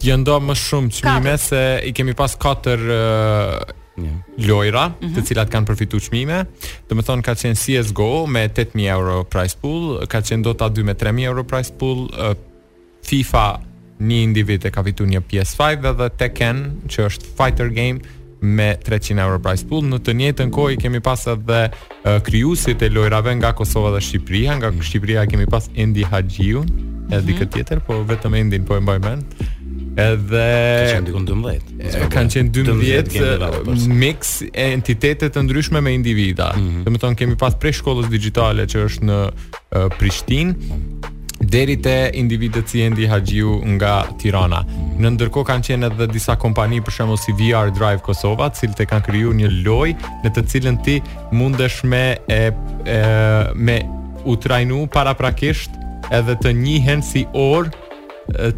Janë nda më shumë çmime se i kemi pas katër lojra, mm -hmm. të mhm. cilat kanë përfitu çmime. Domethonë ka qenë CS:GO me 8000 euro prize pool, ka qenë Dota 2 me 3000 euro prize pool, uh, FIFA një individ e ka fitu një PS5 dhe, dhe Tekken që është fighter game me 300 euro prize pool. Në të njëjtën kohë i kemi pas edhe uh, krijuesit e lojrave nga Kosova dhe Shqipëria, nga Shqipëria kemi pas Endi Haxhiun, edhe mm -hmm. tjetër, po vetëm Endin po e mbaj mend. Edhe ka qenë dikun 12. Edhe kanë qenë 12, 12 mix entitete të ndryshme me individa. Mm -hmm. Domethënë kemi pas prej shkollës digjitale që është në uh, Prishtinë. deri te individët si Endi Haxhiu nga Tirana. Në ndërkohë kanë qenë edhe disa kompani për shembull si VR Drive Kosova, të cilët e kanë krijuar një lojë në të cilën ti mundesh me e, e me u trajnu paraprakisht edhe të njihen si orë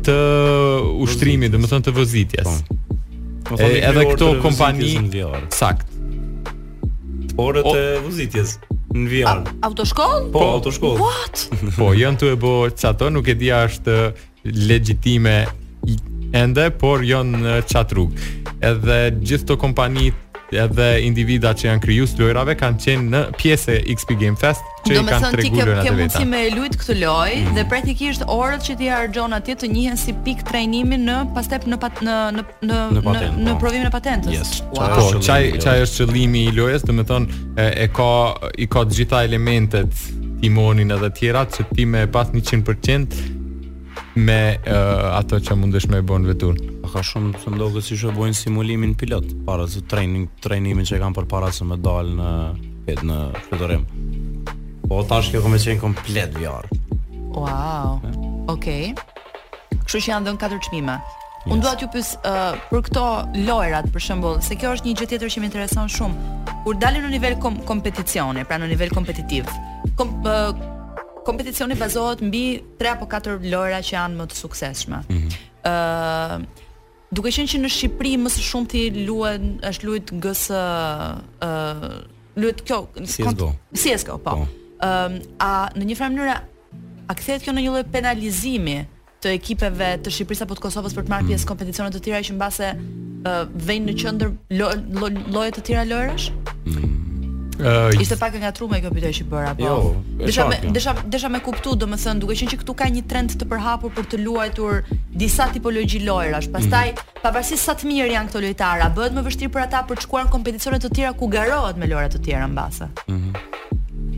të ushtrimit, domethënë të vozitjes. Po. Edhe këto kompani sakt. Orët e vozitjes në VR. Autoshkollë? Po, autoshkollë. What? po, janë tu e bo qato, nuk e di a është legjitime ende, por janë në qatë rrugë. Edhe gjithë këto kompanit edhe individa që janë krijues të lojrave kanë qenë në pjesë e XP Game Fest që i kanë treguar lojrat e veta. Domethënë ti ke mundësi me lujt këtë lojë mm. dhe praktikisht orët që ti harxhon atje të njihen si pikë trajnimi në pastaj në pat, në në në në, po. në, provimin e patentës. Yes. Wow. Po, qaj qaj është qëllimi i lojës, domethënë e, e ka i ka të gjitha elementet timonin edhe të tjerat që ti me pas 100% me uh, ato që mundesh me bo n'veturë. Ka shumë të drejtë si që bojnë simulimin pilot, para se training, trajnimin që kanë për para se me dalë në, në fluturim. Po tash kjo ka me qenë komplet VR. Wow, okej. Okay. Kështu që janë dhënë katër çmime. Yes. Unë dua t'ju pys uh, për këto lojrat, për shembull, se kjo është një gjë tjetër që më intereson shumë. Kur dalin në nivel kom kompeticione, pra në nivel kompetitiv, kom uh, kompeticioni bazohet mbi tre apo katër lojra që janë më të suksesshme. Ëh, mm -hmm. uh, duke qenë që në Shqipëri më së shumti luhet është luajt GS ë uh, luajt kjo CS:GO. CS:GO, po. Ëm po. um, a në një farë mënyre a kthehet kjo në një lloj penalizimi të ekipeve të Shqipërisë apo të Kosovës për të marrë mm. pjesë në kompeticione të tjera që mbase vejnë në qendër lloje të tjera lojërash? Uh, ishte pak e ngatruar kjo pyetje që bëra, po. Jo, desha me desha desha me kuptu, domethënë, duke qenë që këtu ka një trend të përhapur për të luajtur disa tipologji lojërash. Pastaj, mm -hmm. pavarësisht sa të mirë janë këto lojtarë, a bëhet më e vështirë për ata për të shkuar në kompeticione të tjera ku garohet me lojëra të tjera mbase? Ëh. Mm -hmm.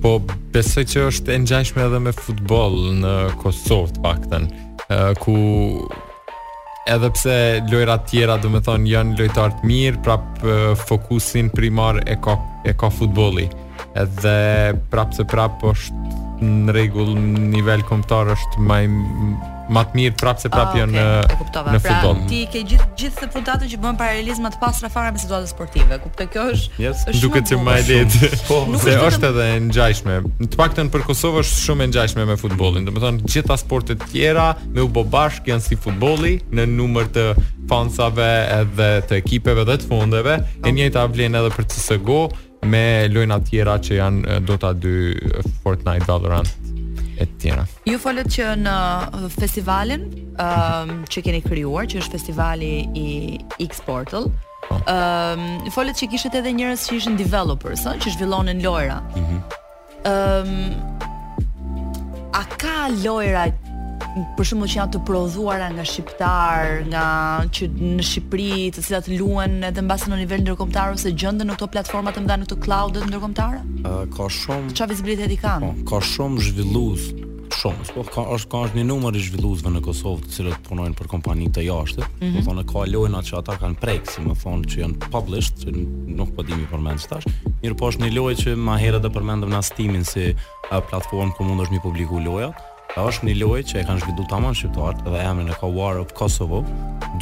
Po besoj që është e ngjashme edhe me futboll në Kosovë, të paktën, ku edhe pse lojrat tjera domethonë janë lojtarë të mirë, prap fokusin primar e ka, e ka futbolli. Edhe prap se prap është në rregull në nivel komptar është ma të mirë prapë se prapë ah, janë okay. në, kuptova, në pra, futboll. Pra, ti ke gjithë gjithë të puntatë që bën paralelizma të pastra fare me situatën sportive. Kuptoj kjo është yes. është duket si më e lehtë. Po, se është, është edhe e ngjashme. Të paktën për Kosovë është shumë e ngjashme me futbollin. Domethënë gjitha sportet tjera me u bo bashk janë si futbolli në numër të fansave edhe të ekipeve dhe të fondeve e njëjta vlen edhe për CSGO me lojna tjera që janë Dota 2, Fortnite, Valorant e tjera. Ju folët që në festivalin um, që keni krijuar, që është festivali i X Portal, po. um, folët që kishit edhe njerëz që ishin developers, ëh, që zhvillonin lojra. Mhm. Mm Um, a ka lojra për shembull që janë të prodhuara nga shqiptarë, nga që në Shqipëri, të cilat luhen edhe mbase në nivel ndërkombëtar ose gjenden në këto platforma të mëdha në këto cloud-et ndërkombëtare? Uh, ka shumë. Çfarë vizibiliteti kanë? Po, ka shumë zhvillues Shumë, po ka është ka është një numër i zhvilluesve në Kosovë, të cilët punojnë për kompani të jashtme. Mm -hmm. Domethonë ka lojna që ata kanë prek, si me thonë që janë published, që nuk po di m'i përmend tash. Mirëpo është një lojë që më herët e përmendëm na Steam-in si a, platformë ku mundesh m'i publiku lojat. Është një lojë që e kanë zhvilluar tamam shqiptarët dhe emrin e ka War of Kosovo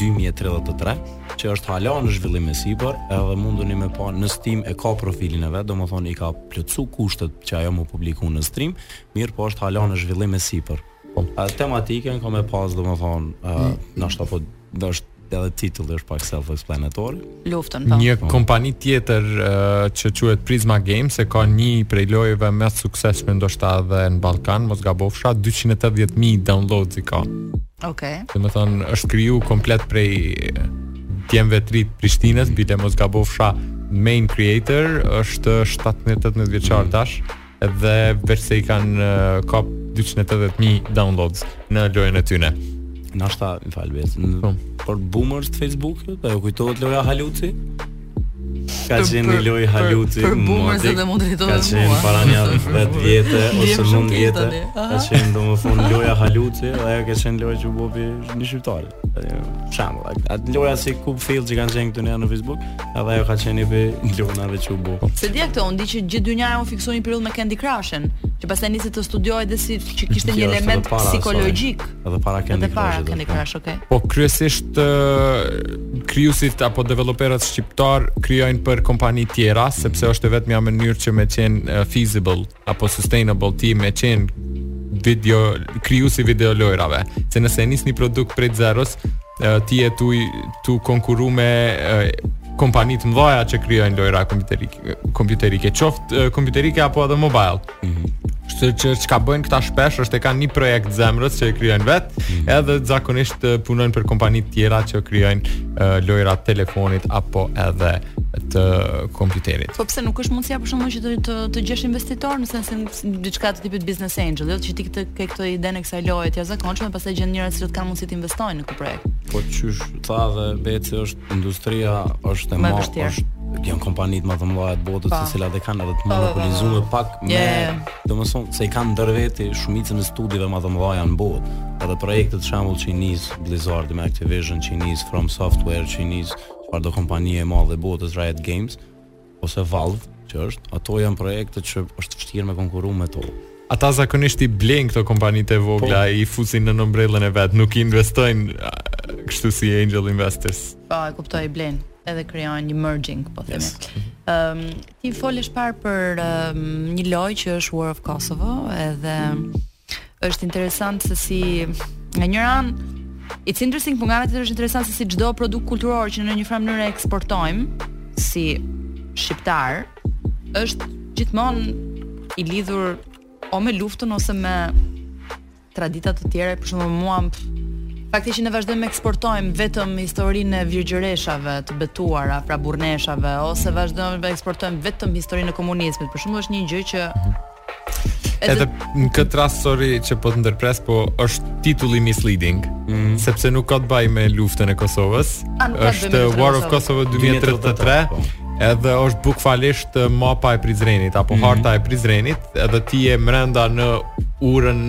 2033, që është hala në zhvillim e sipër, edhe munduni me pa në Steam e ka profilin e vet, domethënë i ka plotsu kushtet që ajo me u publiku në Steam, mirëpo është hala në zhvillim e sipër. Po, tematikën ka me pas, domethënë, ë, uh, mm. ndoshta po do është edhe titulli është pak self-explanatory. Luftën po. Një po. kompani tjetër uh, që quhet Prisma Games e ka një prej lojëve më të suksesshme ndoshta edhe në Ballkan, mos gabofsha, 280.000 downloads i ka. Okej. Okay. Domethonë është kriju komplet prej djemve të ri t'Prishtinës, bile mos gabofsha main creator është 17-18 vjeçar mm. tash. dhe veç se i kanë uh, kap 280.000 downloads në lojën e tyne. Ndoshta, më fal vet. Po. Për boomers të Facebookut, a ju kujtohet loja Haluci? Ka qenë një lojë haluci për, për boomers edhe mund të Ka qenë para një 10 vjetë ose ma shumë vjetë. Ka qenë domethënë loja haluci, ajo ka qenë loja që u bo prej një shqiptar. Shembull, ato lojëra si Cubefield që kanë qenë këtu në Facebook, edhe ajo ka qenë një prej lojnave që u bo. S'e dija këtë, unë di që gjithë dynjaja u fiksu një periudhë me Candy Crush-in, që pastaj nisi të studiohej si që kishte një element para, psikologjik. Edhe para Candy Crush. Edhe para Candy Crush, okej. Po, kryesisht uh, krijusit apo developerat shqiptarë krijojnë për kompani tjera, sepse është e vetmja mënyrë që me qenë uh, feasible apo sustainable ti me qenë video krijues i video lojrave se nëse nis një produkt prej zeros ti je tu tu konkurru me kompani të mëdha që krijojnë lojra kompjuterike kompjuterike qoftë kompjuterike apo edhe mobile mm -hmm. Kështu që çka bëjnë këta shpesh është e kanë një projekt t'zemrës që e krijojnë vet, mm -hmm. edhe zakonisht punojnë për kompani të tjera që krijojnë uh, lojra të telefonit apo edhe të kompjuterit. Po pse nuk është mundësia për shkak që të të gjesh investitor në sensin diçka të tipit business angel, jo që ti këtë ke këtë idenë e kësaj loje të jashtëzakonshme, pastaj gjen njerëz që kanë mundësi të investojnë në këtë projekt. Po çysh tha dhe vetë është industria është e madhe, është janë kompanitë më të mëdha të botës, të cilat e kanë edhe të monopolizuar pak me, domethënë se i kanë ndër vete shumicën e studiove më të mëdha në botë. Edhe projektet shembull që i nis Blizzard me Activision, që i nis From Software, që nis çfarëdo kompanie e madhe e botës Riot Games, ose Valve që është, ato janë projekte që është vështirë me konkurru me to. Ata zakonisht i blejnë këto kompani të vogla, po, i fusin në ombrellën e vet, nuk i investojnë kështu si angel investors. Po, e kuptoj, i blejnë edhe krijojnë një merging, po themi. Yes. Um, ti folesh parë për um, një lojë që është War of Kosovo, edhe Është interesant se si nga njëra anë It's interesting, por nga ana tjetër është interesant se si çdo produkt kulturor që në një farë mënyrë eksportojmë si shqiptarë është gjithmonë i lidhur o me luftën ose me tradita të tjera, për shembull mua fakti që ne vazhdojmë me eksportojmë vetëm historinë e virgjëreshave të betuara, pra burrneshave ose vazhdojmë të eksportojmë vetëm historinë e komunizmit, për shembull është një gjë që Edhe në këtë rast sorry që po të ndërpres, po është titulli misleading, mm. sepse nuk ka të bajë me luftën e Kosovës. Është War of Kosovo 2033. Po. Edhe është bukvalisht mapa e Prizrenit apo mm. harta e Prizrenit, edhe ti je mrenda në urën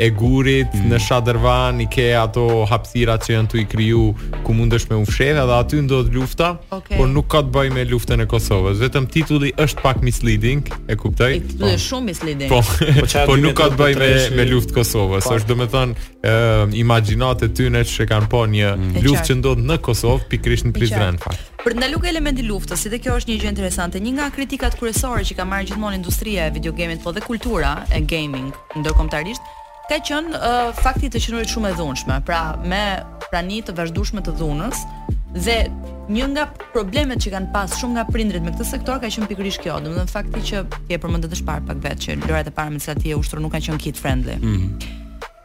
e gurit mm. në Shadërvan i ke ato hapësirat që janë tu i kriju ku mundesh me u fsheh edhe aty ndodh lufta okay. por nuk ka të bëjë me luftën e Kosovës vetëm titulli është pak misleading e kuptoj e titulli është po. shumë misleading po, po, po nuk ka të bëjë me, me luftën e Kosovës po. është domethënë uh, imagjinata e tyne që kanë po një mm. luftë që ndodh në Kosovë pikërisht në Prizren Për t'u ndalur te elementi i luftës, se edhe kjo është një gjë interesante, një nga kritikat kryesore që ka marrë gjithmonë industria e videogamit, po dhe kultura e gaming, ndërkombëtarisht ka qenë uh, fakti i të qenurit shumë e dhunshme, pra me prani të vazhdueshme të dhunës dhe një nga problemet që kanë pas shumë nga prindrit me këtë sektor ka qenë pikërisht kjo, domethënë fakti që ti e përmende qëparë pak vetë që lojërat e para me të cilat ti je ushtruar nuk kanë qenë kid friendly. Ëh. Mm -hmm.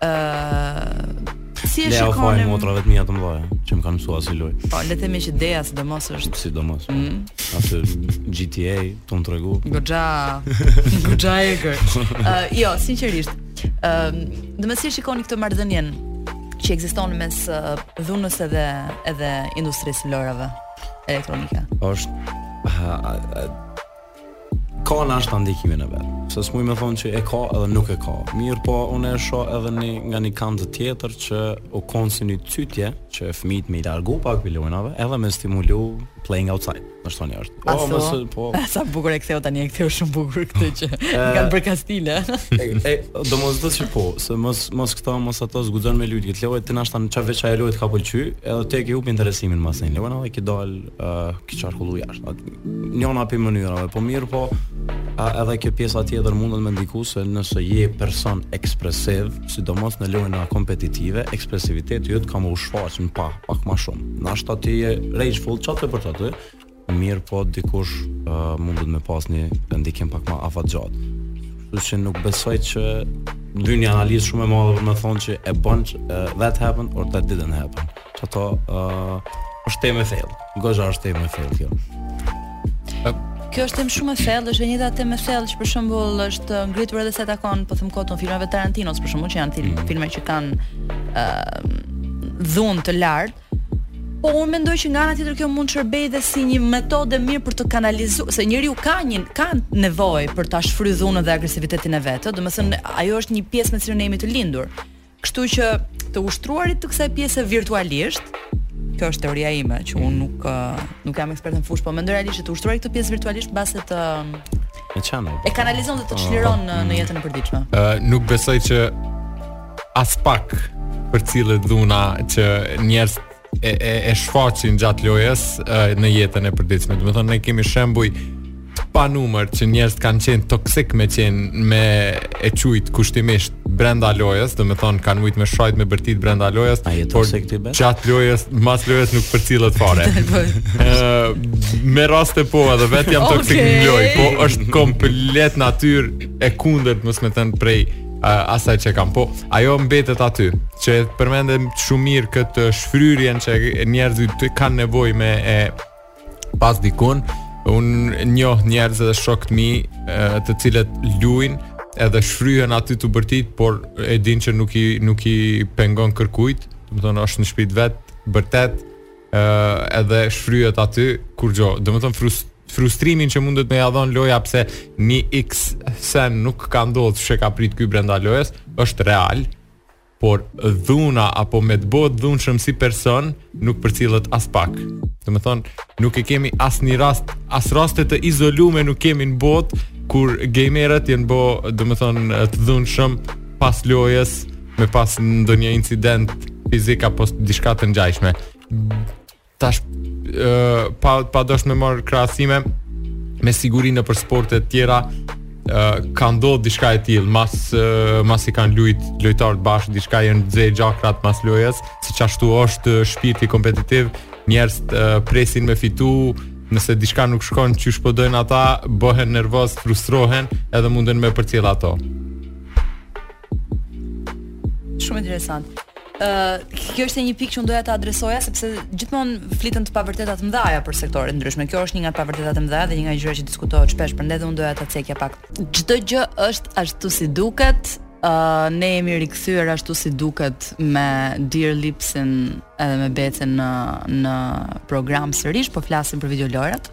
uh, Si e shikonim? Me u motrave të mia të mëdha, që më kanë mësuar si luaj. Po, le të themi që Dea sidomos është. Sidomos. Mm. Atë GTA, Tu më tregu. Goxha. Goxha e gër. Uh, jo, sinqerisht. Ëm, uh, domethënë si e shikoni këtë marrëdhënien që ekziston mes uh, dhunës edhe edhe industrisë së lojrave elektronike. Është ha, ha, ha, ka nashta ndikimin e vet. Se s'muj me thonë që e ka edhe nuk e ka. Mirëpo, unë e shoh edhe një, nga një kënd tjetër që u konë si një cytje që fmijt me i largu pak pej lojnave edhe me stimulu playing outside. Ashtu nuk është. O, Aso, mësë, po. Sa bukur e ktheu tani e ktheu shumë bukur këtë që e kanë për kastile. e domosdo që po, se mos mos këta mos ato s'guxon me lujt. Lojë ti nashta çfarë veç ajo lojë ka pëlqy, edhe ti ke hup interesimin me asnjë lojë edhe ki dal uh, ki qarkullu jashtë. Njëna pej mënyrave, po mirëpo a, edhe kjo pjesa tjetër mundet me ndiku se nëse je person ekspresiv, sidomos në lojna kompetitive, ekspresiviteti jot ka me u shfaq pa. pak ma shumë. Nashta ti je rageful, qaty për qaty. Mirëpo dikush uh, mundet me pas një ndikim pak ma afatgjatë. Kështu që nuk, besoj që duhet një analizë shumë e madhe për me thonë që e bën që uh, that happened ose that didn't happen. Qato uh, është temë e thellë. Goxha është temë e thellë kjo. Kjo është temë shumë e thellë, është e njëjta temë e thellë që për shembull është ngritur edhe sa i takon, po them kot, filmave të Tarantinos për shembull që janë film, mm. filma që kanë ë uh, dhunë të lartë. Po unë mendoj që nga ana tjetër kjo mund të shërbejë dhe si një metodë e mirë për ta kanalizuar, se njeriu ka një ka nevojë për ta shfryrë dhunën dhe agresivitetin e vet, domethënë ajo është një pjesë me të cilën ne jemi të lindur. Kështu që të ushtruarit të kësaj pjese virtualisht, kjo është teoria ime që unë nuk nuk jam ekspert në fushë, po mendoj realisht që të ushtruarit këtë pjesë virtualisht mbase të e çan. E kanalizon dhe të çliron oh, në, në jetën e përditshme. Ë uh, nuk besoj që aspak përcillet dhuna që njerëzit e e, e shfaqin gjatë lojës në jetën e përditshme. Domethënë ne kemi shembuj pa numër që njerëz kanë qenë toksik me qenë me e qujt kushtimisht brenda lojës, domethënë kanë mujt me shajt me bërtit brenda lojës, por gjatë lojës, mas lojës nuk përcillet fare. Ëh, me raste po edhe vet jam toksik okay. në lojë, po është komplet natyrë e kundërt domethënë prej asaj që jam po ajo mbetet aty që e përmende shumë mirë këtë shfryrjen që njerëzit kanë nevojë me e pas dikun un njoh njerëz dhe shok të mi të cilët luajn edhe shfryhen aty tu bërtit por e dinë që nuk i nuk i pengon kërkujt domethënë është në shpi t'vet bërtet edhe shfryhet aty çdo gjo. Domethon frustrimin që mundet me ia dhon loja pse një X sen nuk ka ndodhur siç e ka prit ky brenda lojës, është real. Por dhuna apo me t'u bo i dhunshëm si person nuk përcillet aspak. Domethon nuk e kemi asnjë rast, as raste të izolume nuk kemi në botë kur gamerat janë bo, domethon të dhunshëm pas lojës. me pas ndonjë incident fizik apo diçka të ngjashme. Tash ë pa pa dasht me marr krahasime me siguri nëpër sporte të tjera ë ka ndodhur diçka e tillë, mas uh, masi kanë lujt lojtarët bashkë diçka janë nxe gjakrat mas lojës, siç ashtu është shpirti kompetitiv, njerëz uh, presin me fitu, nëse diçka nuk shkon qysh po dojnë ata, bëhen nervoz, frustrohen, edhe munden me përcjell ato. Shumë interesant. Ë, uh, kjo është një pikë që unë doja ta adresoja sepse gjithmonë fliten të pavërteta të mdhaja për sektore të ndryshme. Kjo është një nga të pavërtetat e mdhaja dhe një nga gjërat që diskutohet shpesh, prandaj dhe unë doja ta cekja pak. Çdo gjë është ashtu si duket, Uh, ne jemi rikthyer ashtu si duket me Dear Lipsin edhe me Becën në në program sërish, po flasim për videolojërat.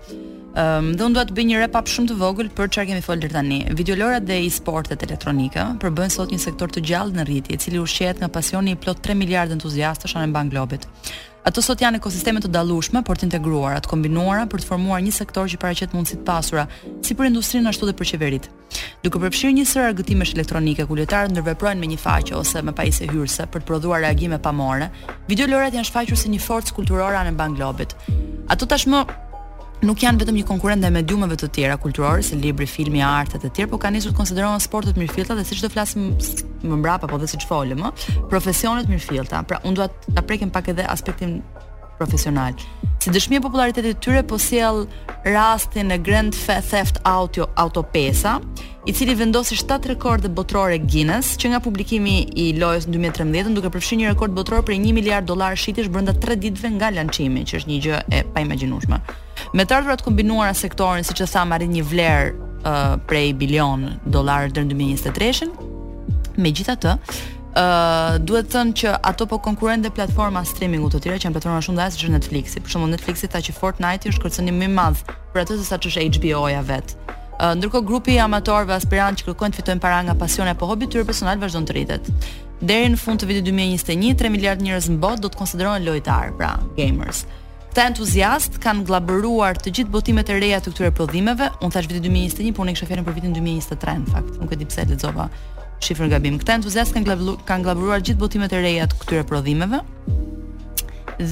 Um, dhe unë dua të bëj një wrap up shumë të vogël për çfarë kemi folur deri tani. Videolojërat dhe e-sportet elektronike përbëjnë sot një sektor të gjallë në rritje, i cili ushqehet nga pasioni i plot 3 miliardë entuziastësh anembanë globit. Ato sot janë ekosisteme të dallueshme, por të integruara, të kombinuara për të formuar një sektor që paraqet mundësi të pasura si për industrinë ashtu edhe për qeveritë. duke përfshirë një sërë argëtimesh elektronike ku lojtarët ndërveprojnë me një faqe ose me pajisje hyrëse për të prodhuar reagime pamore, videolojërat janë shfaqur si një forcë kulturore anembanë globit. Ato tashmë nuk janë vetëm një konkurrente ndaj mediumeve të tjera kulturore si libri, filmi, arti e të tjerë, por kanë nisur të konsiderohen sporte të mirëfillta dhe siç do flasim më mbrapa apo dhe siç folëm, ë, profesione të mirëfillta. Pra, unë dua ta prekim pak edhe aspektin profesional. Si dëshmi e popularitetit të tyre po sjell rastin e Grand Theft Auto Auto 5, i cili vendosi 7 rekorde botërore Guinness që nga publikimi i lojës në 2013, duke përfshirë një rekord botëror prej 1 miliard dollarë shitjesh brenda 3 ditëve nga lançimi, që është një gjë e paimagjinueshme. Me të ardhura të kombinuara sektori, siç e thamë, arrin një vlerë uh, prej bilion dollarë deri në 2023-shin. Megjithatë, Uh, duhet thënë që ato po konkurrojnë dhe platforma streamingu të tjera që janë platforma shumë të mdhaja si Netflixi. Për shembull Netflixi tha që Fortnite është kërcënim më i madh për atë sesa ç'është HBO-ja vetë. Uh, ndërkohë grupi i amatorëve aspirantë që kërkojnë të fitojnë para nga pasioni apo hobi i tyre personal vazhdon të rritet. Deri në fund të vitit 2021, 3 miliard njerëz në botë do të konsiderohen lojtarë, pra gamers. Këta entuziastë kanë gllabëruar të gjithë botimet e reja të këtyre prodhimeve. Unë thash vitin 2021, por unë kisha fjalën për vitin 2023 në fakt. Nuk e di pse e lexova shifrën gabim. Këta entuziastë kanë gllabëruar kanë gllabëruar të gjithë botimet e reja të këtyre prodhimeve.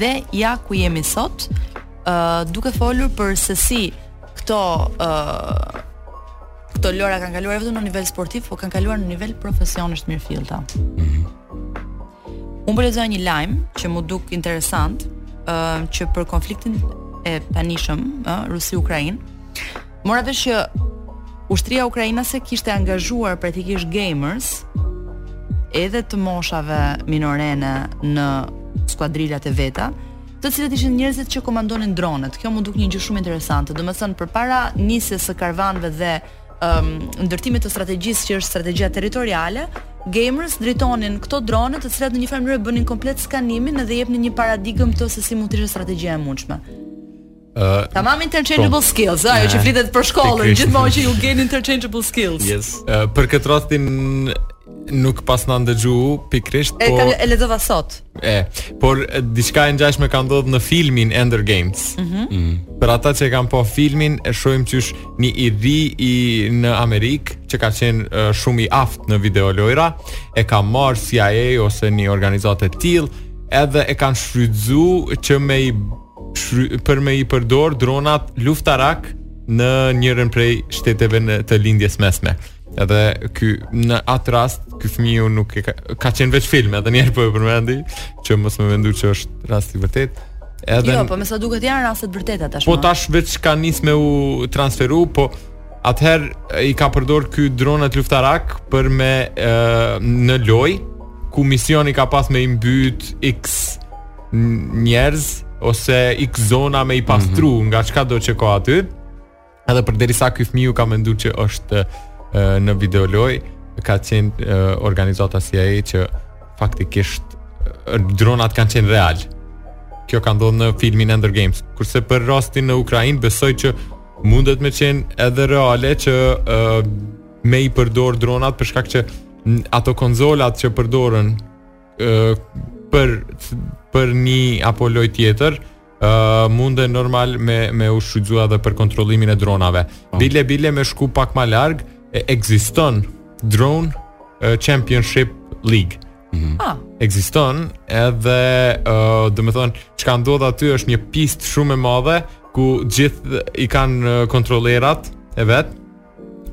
Dhe ja ku jemi sot, ë uh, duke folur për se si këto ë uh, këto lojëra kanë kaluar vetëm në nivel sportiv, por kanë kaluar në nivel profesionesh të mirëfillta. Mm -hmm. Unë po lexoja një lajm që m'u duk interesant, ë uh, që për konfliktin e tanishëm, ë uh, Rusi-Ukrainë. Mora vesh që ushtria ukrainase kishte angazhuar praktikisht gamers edhe të moshave minorene në skuadrilat e veta, të cilët ishin njerëzit që komandonin dronet. Kjo m'u duk një gjë shumë interesante. Domethënë përpara nisjes së karvanëve dhe um, ndërtimit të strategjisë që është strategjia territoriale, gamers drejtonin këto drone të cilat në një farë mënyrë bënin komplet skanimin dhe jepnin një paradigmë të se si mund të ishte strategjia e mundshme. Uh, tamam interchangeable po. skills, ajo që flitet për shkollën, gjithmonë që you gain interchangeable skills. Yes. Uh, për këtë rastin nuk pasna ndëgju pikërisht, po... E, kam, e lexova sot. E, por diçka e ngjashme ka ndodhë në filmin Ender Games. Mm -hmm. mm. Për ata që e kanë pa filmin, e shohim qysh një i ri në Amerikë, që ka qenë uh, shumë i aftë në videolojëra, e ka marrë CIA ose një organizatë e tillë, edhe e kanë shfrytëzu që me i shfry, për me i përdor dronat luftarak në njërën prej shteteve të Lindjes Mesme. Edhe ky në atë rast ky fëmiu nuk e ka, ka qenë veç film, edhe niherë po e përmendi që mos me mendu që është rast i vërtet. Edhe Jo, po me sa duket janë raste të vërteta tash. Po tash veç ka nis me u transferu, po atëherë i ka përdor ky dronat luftarak për me e, në loj ku misioni ka pas me i mbyt x njerëz ose x zona me i pastru mm -hmm. nga çkado që ka aty Edhe përderisa ky fmiu ka mendu që është në videoloj, ka qenë organizata CIA që faktikisht dronat kanë qenë real. Kjo ka ndodhë në filmin Ender Games. Kurse për rastin në Ukrainë, besoj që mundet me qenë edhe reale që me i përdor dronat për shkak që ato konzolat që përdoren për për një apo loj tjetër uh, munden normal me me u shfrytëzu edhe për kontrollimin e dronave. Oh. Bile bile me shku pak ma larg ekziston Drone uh, Championship League. Mm -hmm. Ah. Ekziston edhe uh, domethënë çka ndodh aty është një pistë shumë e madhe ku gjithë i kanë kontrollerat e vet.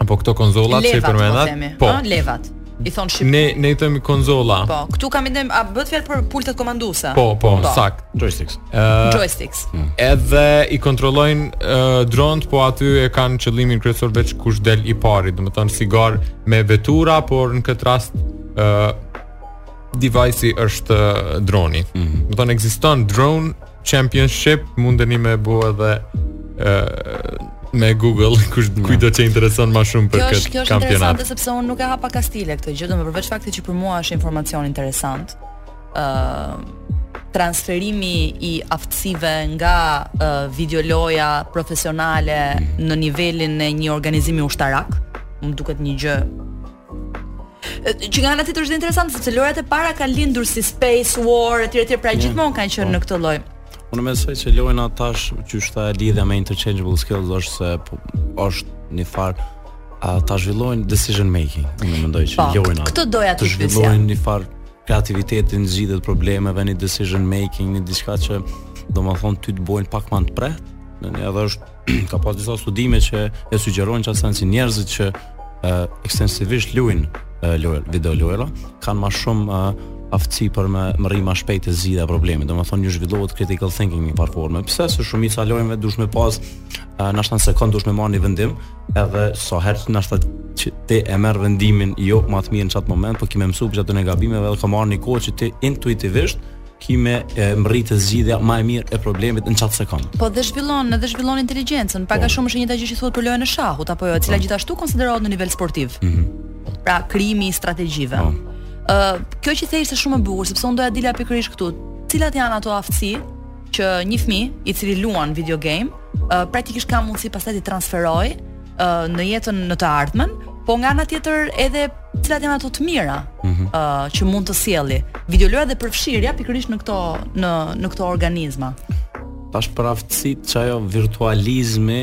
Apo këto konzolat që përmendët? Po, ah, levat. i thonë shqip. Ne ne i themi konzola. Po, këtu kam ndërmend a bëhet fjalë për pultet komanduese. Po, po, po. sakt. Joysticks. Ë uh, joysticks. Hmm. Edhe i kontrollojnë uh, dronët, po aty e kanë qëllimin kryesor veç kush del i pari, domethënë si garë me vetura, por në këtë rast ë uh, device-i është droni. Mm -hmm. Domethënë ekziston drone Championship mundeni me bo edhe me Google kush yeah. kujtdo që i intereson më shumë për këtë kampionat. Kjo është interesante sepse unë nuk e hapa kastile këtë gjë, domethënë përveç faktit që për mua është informacion interesant. ë uh, transferimi i aftësive nga uh, videoloja profesionale mm. në nivelin e një organizimi ushtarak, më duket një gjë që nga ana tjetër është interesante sepse lojrat e para kanë lindur si Space War etj etj pra gjithmonë kanë qenë po. në këtë lloj. Unë mendoj se lojërat tash që është e lidhja me interchangeable skills është se po, është një farë a ta zhvillojnë decision making. Unë mendoj që po, lojërat. Këtë doja të zhvillojnë një farë kreativiteti në zgjidhje të problemeve, një decision making, një diçka që domethonë ty të bojnë pak më të mprehtë, në një edhe është ka pas disa studime që e sugjerojnë që atë sen që njerëzit që e, ekstensivisht lujn lojë, video lojëra, kanë ma shumë e, aftësi për me mrri ma shpejt e zgjidh probleme. Domethonë ju zhvillohet critical thinking në një farë forme. Pse se shumicës lojëve duhesh me pas, e, në atë sekond duhesh me marrë një vendim, edhe sa herë që nashta që ti e merr vendimin jo ma të mirë në qat moment, po ki me mësu prej gabimeve dhe ka me ardhë një kohë që ti intuitivisht Ki me e mrri te zgjidhja ma e mirë e problemit në qat sekond. Po dhe zhvillon, dhe zhvillon inteligjencën. Pak a po. shumë është e njëjta gjë që thuhet për lojën e shahut apo jo, e cila po. gjithashtu konsiderohet në nivel sportiv. Mm -hmm. Pra krijimi i strategjive. Po. Ë, uh, kjo që the ishte shumë e bukur, sepse unë doja të dilja pikërisht këtu. Cilat janë ato aftësi që një fëmijë i cili luan video game, uh, praktikisht ka mundësi pastaj t'i transferojë uh, në jetën në të ardhmen, po nga ana tjetër edhe cilat janë ato të mira mm -hmm. uh, që mund të sjellë videoloja dhe përfshirja pikërisht në këto në në këto organizma. Tash për aftësitë që ajo virtualizmi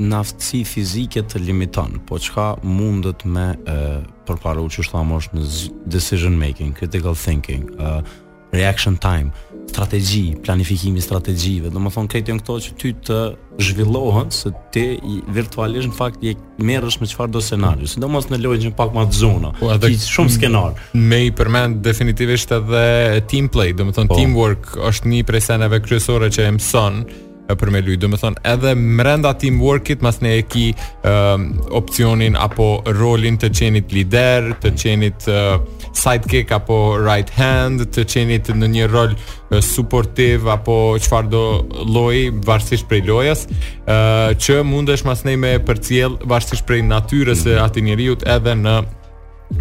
në aftësi fizike të limiton, po qka mundet me e, përparu qysh thamë është në decision making, critical thinking, e, Reaction time, strategji, planifikimi i strategjive, domethonë krejtë janë këto që ty të zhvillohen, se ti virtualisht në fakt je merresh me çfarëdo skenari, sidomos në lojëra që pak ma të zona, po, edhe, që shumë skenar. Me i përmend definitivisht edhe team play, domethonë po. teamwork është një prej seneve kryesore që e mëson, për me lujt, domethonë edhe mrenda teamworkit masnej e ki um, opcionin apo rolin të qenit lider, të qenit uh, sidekick apo right hand, të qenit në një rol uh, supportiv apo çfarëdo lloji, varsisht prej lojes, uh, që mundesh masnej me përcjell varsisht prej natyres mm -hmm. së atij njeriut edhe në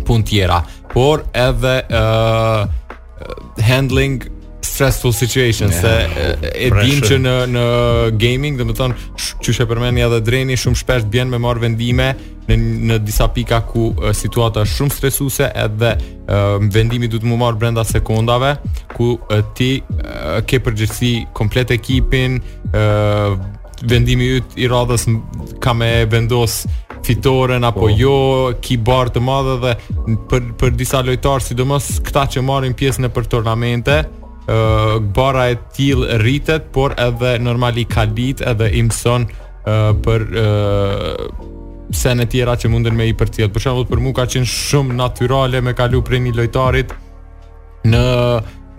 punë tjera, por edhe ë uh, handling stressful situation yeah. se e dim që në në gaming, domethënë qysh e përmendi edhe Dreni shumë shpesh bjen me marr vendime në në disa pika ku uh, situata është shumë stresuese edhe uh, vendimi duhet m'u marr brenda sekondave ku uh, ti uh, ke përgjegjësi komplet ekipin uh, vendimi yt i radhës ka me vendos fitoren apo po. jo, ki barrë të madhe dhe për, për disa lojtarë, sidomos këta që marrin pjesë nëpër turnamente, uh, barra e tillë rritet, por edhe normal i kalit edhe i mëson uh, për uh, sene tjera që munden me i përcjell. Për shembull, për mua ka qenë shumë natyrale me kalu prej një lojtarit në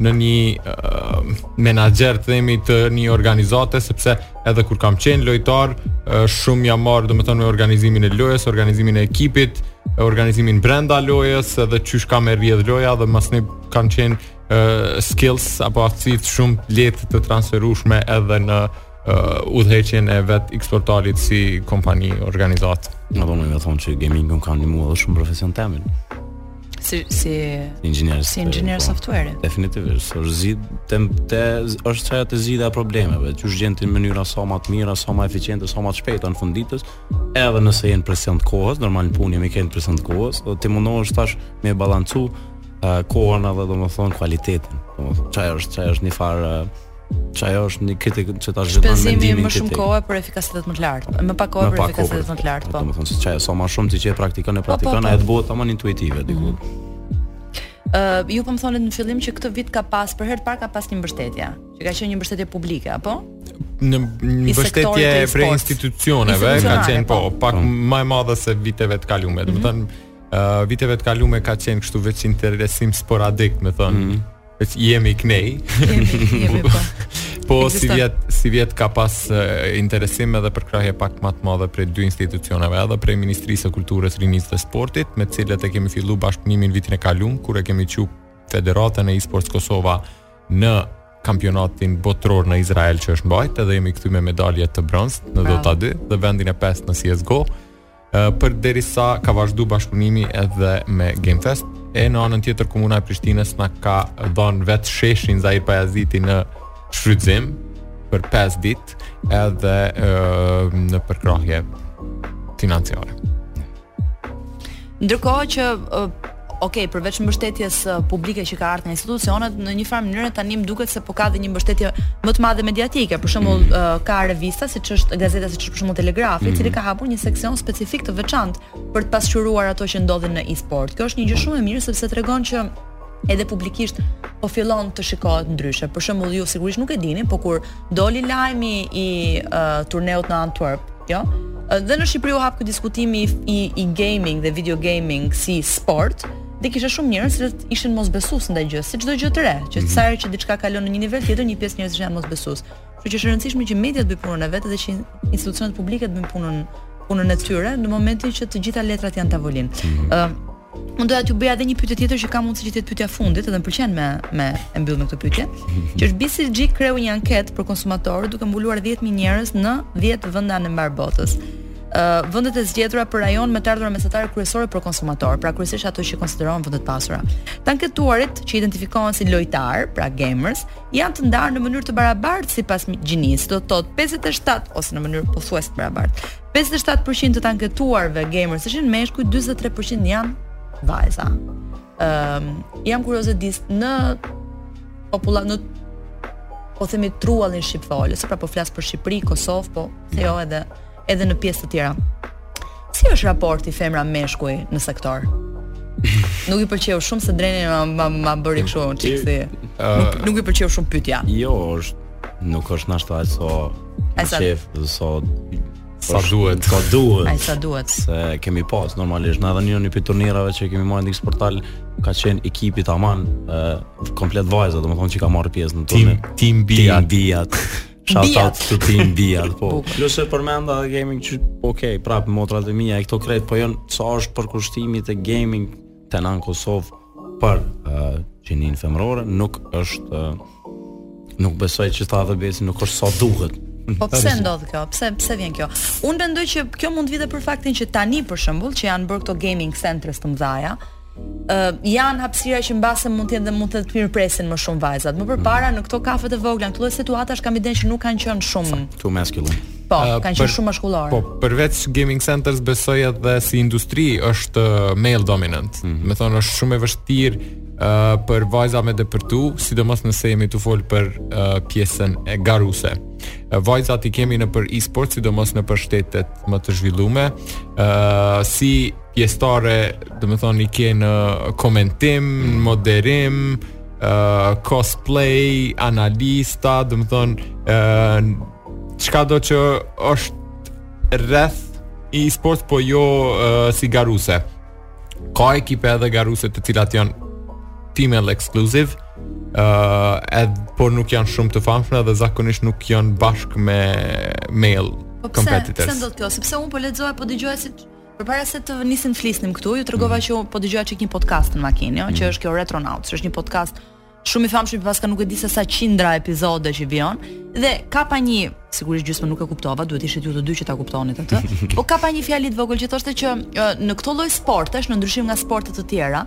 në një uh, menaxher të themi të një organizate sepse edhe kur kam qenë lojtar uh, shumë jam marr domethënë me organizimin e lojës, organizimin e ekipit, organizimin brenda lojës edhe qysh ka me rrjedh loja dhe masnej kanë qenë uh, skills apo aftësi shumë lehtë të transferueshme edhe në uh, uh, udhëheqjen e vet XPortalit si kompani organizatë. Domethonë që gamingu m'ka ndihmuar shumë profesion temin. si si inxhinier si inxhinier po. software. Definitivisht, është zgjid te, te është çajo te zgjidhja e problemeve, qysh gjen ti mënyra sa më të mira, sa më eficiente, sa më të shpejta në fund ditës, edhe nëse je në presion të kohës, normal në punë me kanë presion të kohës, edhe ti mundohesh tash me i balancu uh, kohën edhe domethënë kualitetin. Çajo është çajo është një farë uh, çajo është një kritik që ta zhvillon mendimin kritik. Shpenzimi më shumë kohë për efikasitet më të lartë, më pak kohë për efikasitet më të lartë, po. Domethënë se çajo sa më shumë ti që e praktikon e po, po, praktikon, po. ajo të bëhet tamam intuitive diku. Mhm. Ë, ju po më thoni në fillim që këtë vit ka pas për herë të parë ka pas një mbështetje, që ka qenë një mbështetje publike, apo? në një mbështetje prej institucioneve ka qenë po pak më e madhe se viteve të kaluara. Mhm. Domethënë, viteve të kaluara ka qenë kështu veç interesim sporadik, me thënë. Mm -hmm. Ec jemi kënej. Jemi po. Po sivjet sivjet ka pas interesim edhe përkrahje pak më të madhe prej dy institucioneve, edhe prej Ministrisë së Kulturës, Rinisë dhe Sportit, me të cilët e kemi filluar bashkëpunimin vitin e kaluar kur e kemi çu Federatën e Esports Kosova në kampionatin botëror në Izrael që është mbajt edhe jemi kthy me medalje të bronztë në Dota 2 dhe vendin e 5 në CSGO përderisa ka vazhdu bashkëpunimi edhe me Game Fest, e në anën tjetër komuna e Prishtinës na ka dhan vetë sheshin Zahir Pajaziti në shfrytëzim për 5 ditë edhe e, në përkrahje financiare. Ndërkohë që Ok, përveç mbështetjes publike që ka ardhur nga institucionet, në një farë mënyre tani më duket se po ka edhe një mbështetje më të madhe mediatike. Për shembull, mm. ka revista siç është gazeta siç është për shembull Telegrafi, mm. i cili mm. ka hapur një seksion specifik të veçantë për të pasqyruar ato që ndodhin në e-sport. Kjo është një gjë shumë e mirë sepse tregon që edhe publikisht po fillon të shikohet ndryshe. Për shembull, ju sigurisht nuk e dini, por kur Doli lajmi i uh, turneut në Antwerp, jo? Dhe në Shqipëri u hap ky diskutimi i, i gaming dhe video gaming si sport, dhe kishte shumë njerëz që ishin mosbesues ndaj gjë, si çdo gjë të re, që mm -hmm. sa herë që diçka kalon në një nivel tjetër, një pjesë njerëzish janë mosbesues. Kështu që është e rëndësishme që mediat të bëjnë punën e vet dhe që institucionet publike të bëjnë punën punën e tyre në momentin që të gjitha letrat janë tavolinë. Ëh, mm -hmm. uh, Unë doja t'ju bëja edhe një pyetje tjetër që ka mundësi të jetë pyetja fundit, edhe më pëlqen me me e mbyll me këtë pyetje, që është BCG kreu një anketë për konsumatorët duke mbuluar 10000 njerëz në 10 vende anembanë botës. Ë uh, vendet e zgjedhura për rajon me të ardhura mesatare kryesore për konsumatorë, pra kryesisht ato që konsiderohen vende të pasura. Të anketuarit që identifikohen si lojtarë, pra gamers, janë të ndarë në mënyrë të barabartë sipas gjinisë, do të thotë 57 ose në mënyrë pothuajse të barabartë. Pesëdhjetë e shtatë për qind të të anketuarve gamers ishin meshkuj, dyzet e tre për qind janë vajza. Ëm, um, jam kurioze të di në popullatën po themi truallin shqipfolës, pra po flas për Shqipëri, Kosovë, pse jo edhe edhe në pjesë të tjera. Si është raporti femra meshkuj në sektor? Nuk i pëlqeu shumë se Dreni ma ma, ma bëri kështu çiksi. Nuk, nuk i pëlqeu shumë pyetja. Jo, është nuk është ashtu aq so Ai sa shef dhe sa sa duhet. Sa duhet. Ai sa duhet. Se kemi pas normalisht na edhe një një turnirave që kemi marrë n'X Portal ka qenë ekipi tamam ë komplet vajza, domethënë që ka marrë pjesë në turnir. Team Bia. Team Bia. Shout out to Team Bia. Po. Plus e përmenda edhe gaming që ok, prap motrat e mia, e këto krejt po janë sa është përkushtimit e gaming Te ne në Kosovë për uh, gjininë femërore nuk është uh, nuk besoj që tash edhe besoj nuk është sa duhet Po pse ndodh kjo? Pse pse vjen kjo? Unë mendoj që kjo mund të vijë për faktin që tani për shembull që janë bërë këto gaming centers të mëdha, uh, janë hapësira që mbase mund të jenë dhe mund të të mirëpresin më shumë vajzat. Më përpara mm. në këto kafe të vogla, këto lloj situatash kam idenë që nuk kanë qenë shumë. Tu më askëllum. Po, uh, kanë qenë shumë mashkullore. Po, përveç gaming centers besoj edhe si industri është male dominant. Mm -hmm. Domethënë është shumë e vështirë uh, për vajza me depërtu, sidomos nëse jemi tu fol për uh, pjesën garuese. Uh, vajzat i kemi nëpër e-sport, sidomos nëpër shtetet më të zhvillume, uh, si pjesëtare, domethënë, i ke në komentim, mhm. moderim, uh, cosplay, analista, domethënë, uh, Çkado që është rreth e-sport po jo uh, si garuese. Ka ekipe edhe garuese të cilat janë female exclusive, uh, ed, por nuk janë shumë të famshme dhe zakonisht nuk janë bashkë me male po pse, competitors. Pse ndodh kjo? Sepse unë po lexoja, po dëgjoja si Përpara se të nisim të flisnim këtu, ju tregova mm. që po dëgjoja çik një podcast në makinë, jo, mm. që është kjo Retronauts, është një podcast Shumë i famshëm paska nuk e di se sa qindra epizode që vijon dhe ka pa një, sigurisht gjysmën nuk e kuptova, duhet ishit ju të dy që ta kuptonit atë. po kapa një fjalë të vogël që thoshte që në këto lloj sportesh, në ndryshim nga sporte të tjera,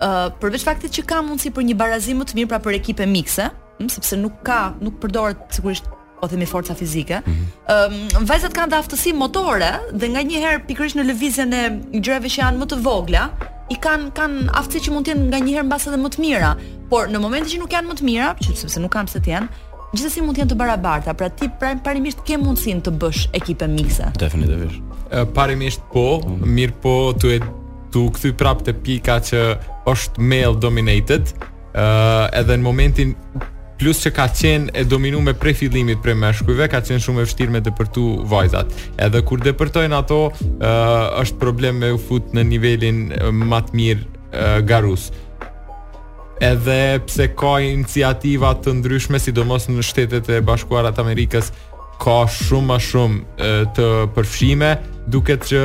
ë uh, përveç faktit që ka mundësi për një barazim më të mirë pra për ekipe mikse, hm, sepse nuk ka, nuk përdoret sigurisht po themi forca fizike. Ëm mm -hmm. um, vajzat kanë dhe aftësi motore dhe nganjëherë pikërisht në lëvizjen e gjërave që janë më të vogla, i kanë kanë aftësi që mund të jenë nganjëherë mbase edhe më të mira, por në momentin që nuk janë më të mira, që sepse nuk kanë pse të jenë, gjithsesi mund të jenë të barabarta, pra ti pra parimisht ke mundësinë të bësh ekipe mikse. Definitivisht. Parimisht po, mm -hmm. mirëpo tu e tu kthy prapë te pika që është male dominated, uh, edhe në momentin plus që ka qenë e dominume prej fillimit prej meshkujve, ka qenë shumë e vështirë me depërtu vajzat. Edhe kur depërtojnë ato, uh, është problem me u fut në nivelin ma të mirë uh, garues. Edhe pse ka iniciativa të ndryshme, sidomos në Shtetet e Bashkuara të Amerikës, ka shumë ma shumë të përfshime, duket që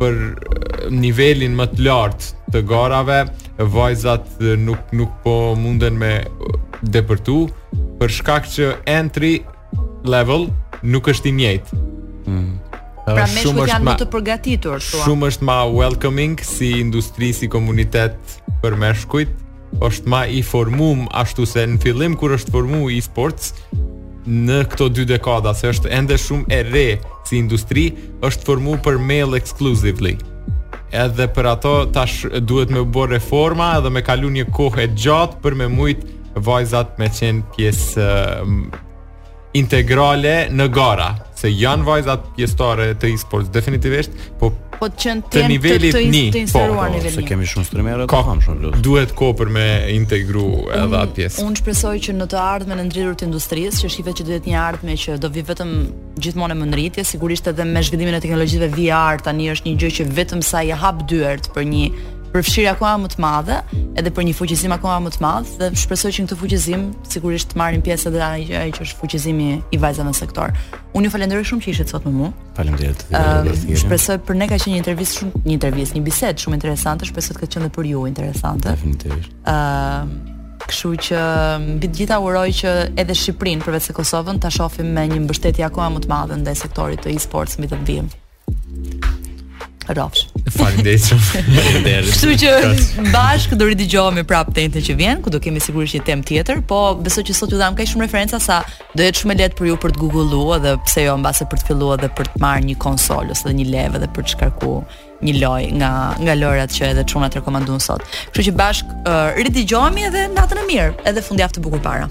për nivelin më të lartë të garave, vajzat nuk, nuk po munden me depërtu, për shkak që entry level nuk është i njëjtë. Mm. Pra meshkujt janë më të përgatitur thua. Shumë është ma welcoming si industri si komunitet për meshkujt. është ma i formum ashtu se në fillim kur është formu e-sports në këto dy dekada se është ende shumë e re si industri është formu për male exclusively edhe për ato tash duhet me bo reforma edhe me kalu një kohë e gjatë për me mujt vajzat me qenë pjesë integrale në gara, se janë vajzat pjesëtare të e-sports definitivisht, po po të qenë të, të nivelit të, të, të inseruar po, nivelin. Se kemi shumë streamerë ka shumë plus. Duhet kohë për me integru edhe atë pjesë. Unë shpresoj që në të ardhmen e ndritur të industrisë, që shifet që duhet një ardhme që do vi vetëm gjithmonë më e ndritur, sigurisht edhe me zhvillimin e teknologjive VR tani është një gjë që vetëm sa i hap dyert për një përfshirje akoma më të madhe, edhe për një fuqizim akoma më të madh dhe shpresoj që në këtë fuqizim sigurisht të marrin pjesë edhe ai ai që është fuqizimi i vajzave në sektor. Unë ju falenderoj shumë që ishit sot me mua. Faleminderit. Uh, shpresoj për ne ka qenë një intervistë shumë një intervistë, një bisedë shumë interesante, shpresoj të ketë qenë për ju interesante. Definitivisht. Ëm uh, Kështu që mbi të gjitha uroj që edhe Shqipërinë përveç se Kosovën ta shohim me një mbështetje akoma më të madhe ndaj sektorit të e-sports mbi të vijmë. Rofsh. Faleminderit shumë. Faleminderit. Kështu që bashkë do ridëgjohemi prapë të enjten që vjen, ku do kemi sigurisht një temë tjetër, po besoj që sot ju dham kaq shumë referenca sa do jetë shumë e lehtë për ju për të googulluar dhe pse jo mbase për të filluar dhe për të marrë një konsolë ose një levë dhe për të shkarku një lojë nga nga lojrat që edhe çunat rekomanduan sot. Kështu që bashkë uh, ridëgjohemi edhe natën e mirë, edhe fundjavë të bukur para.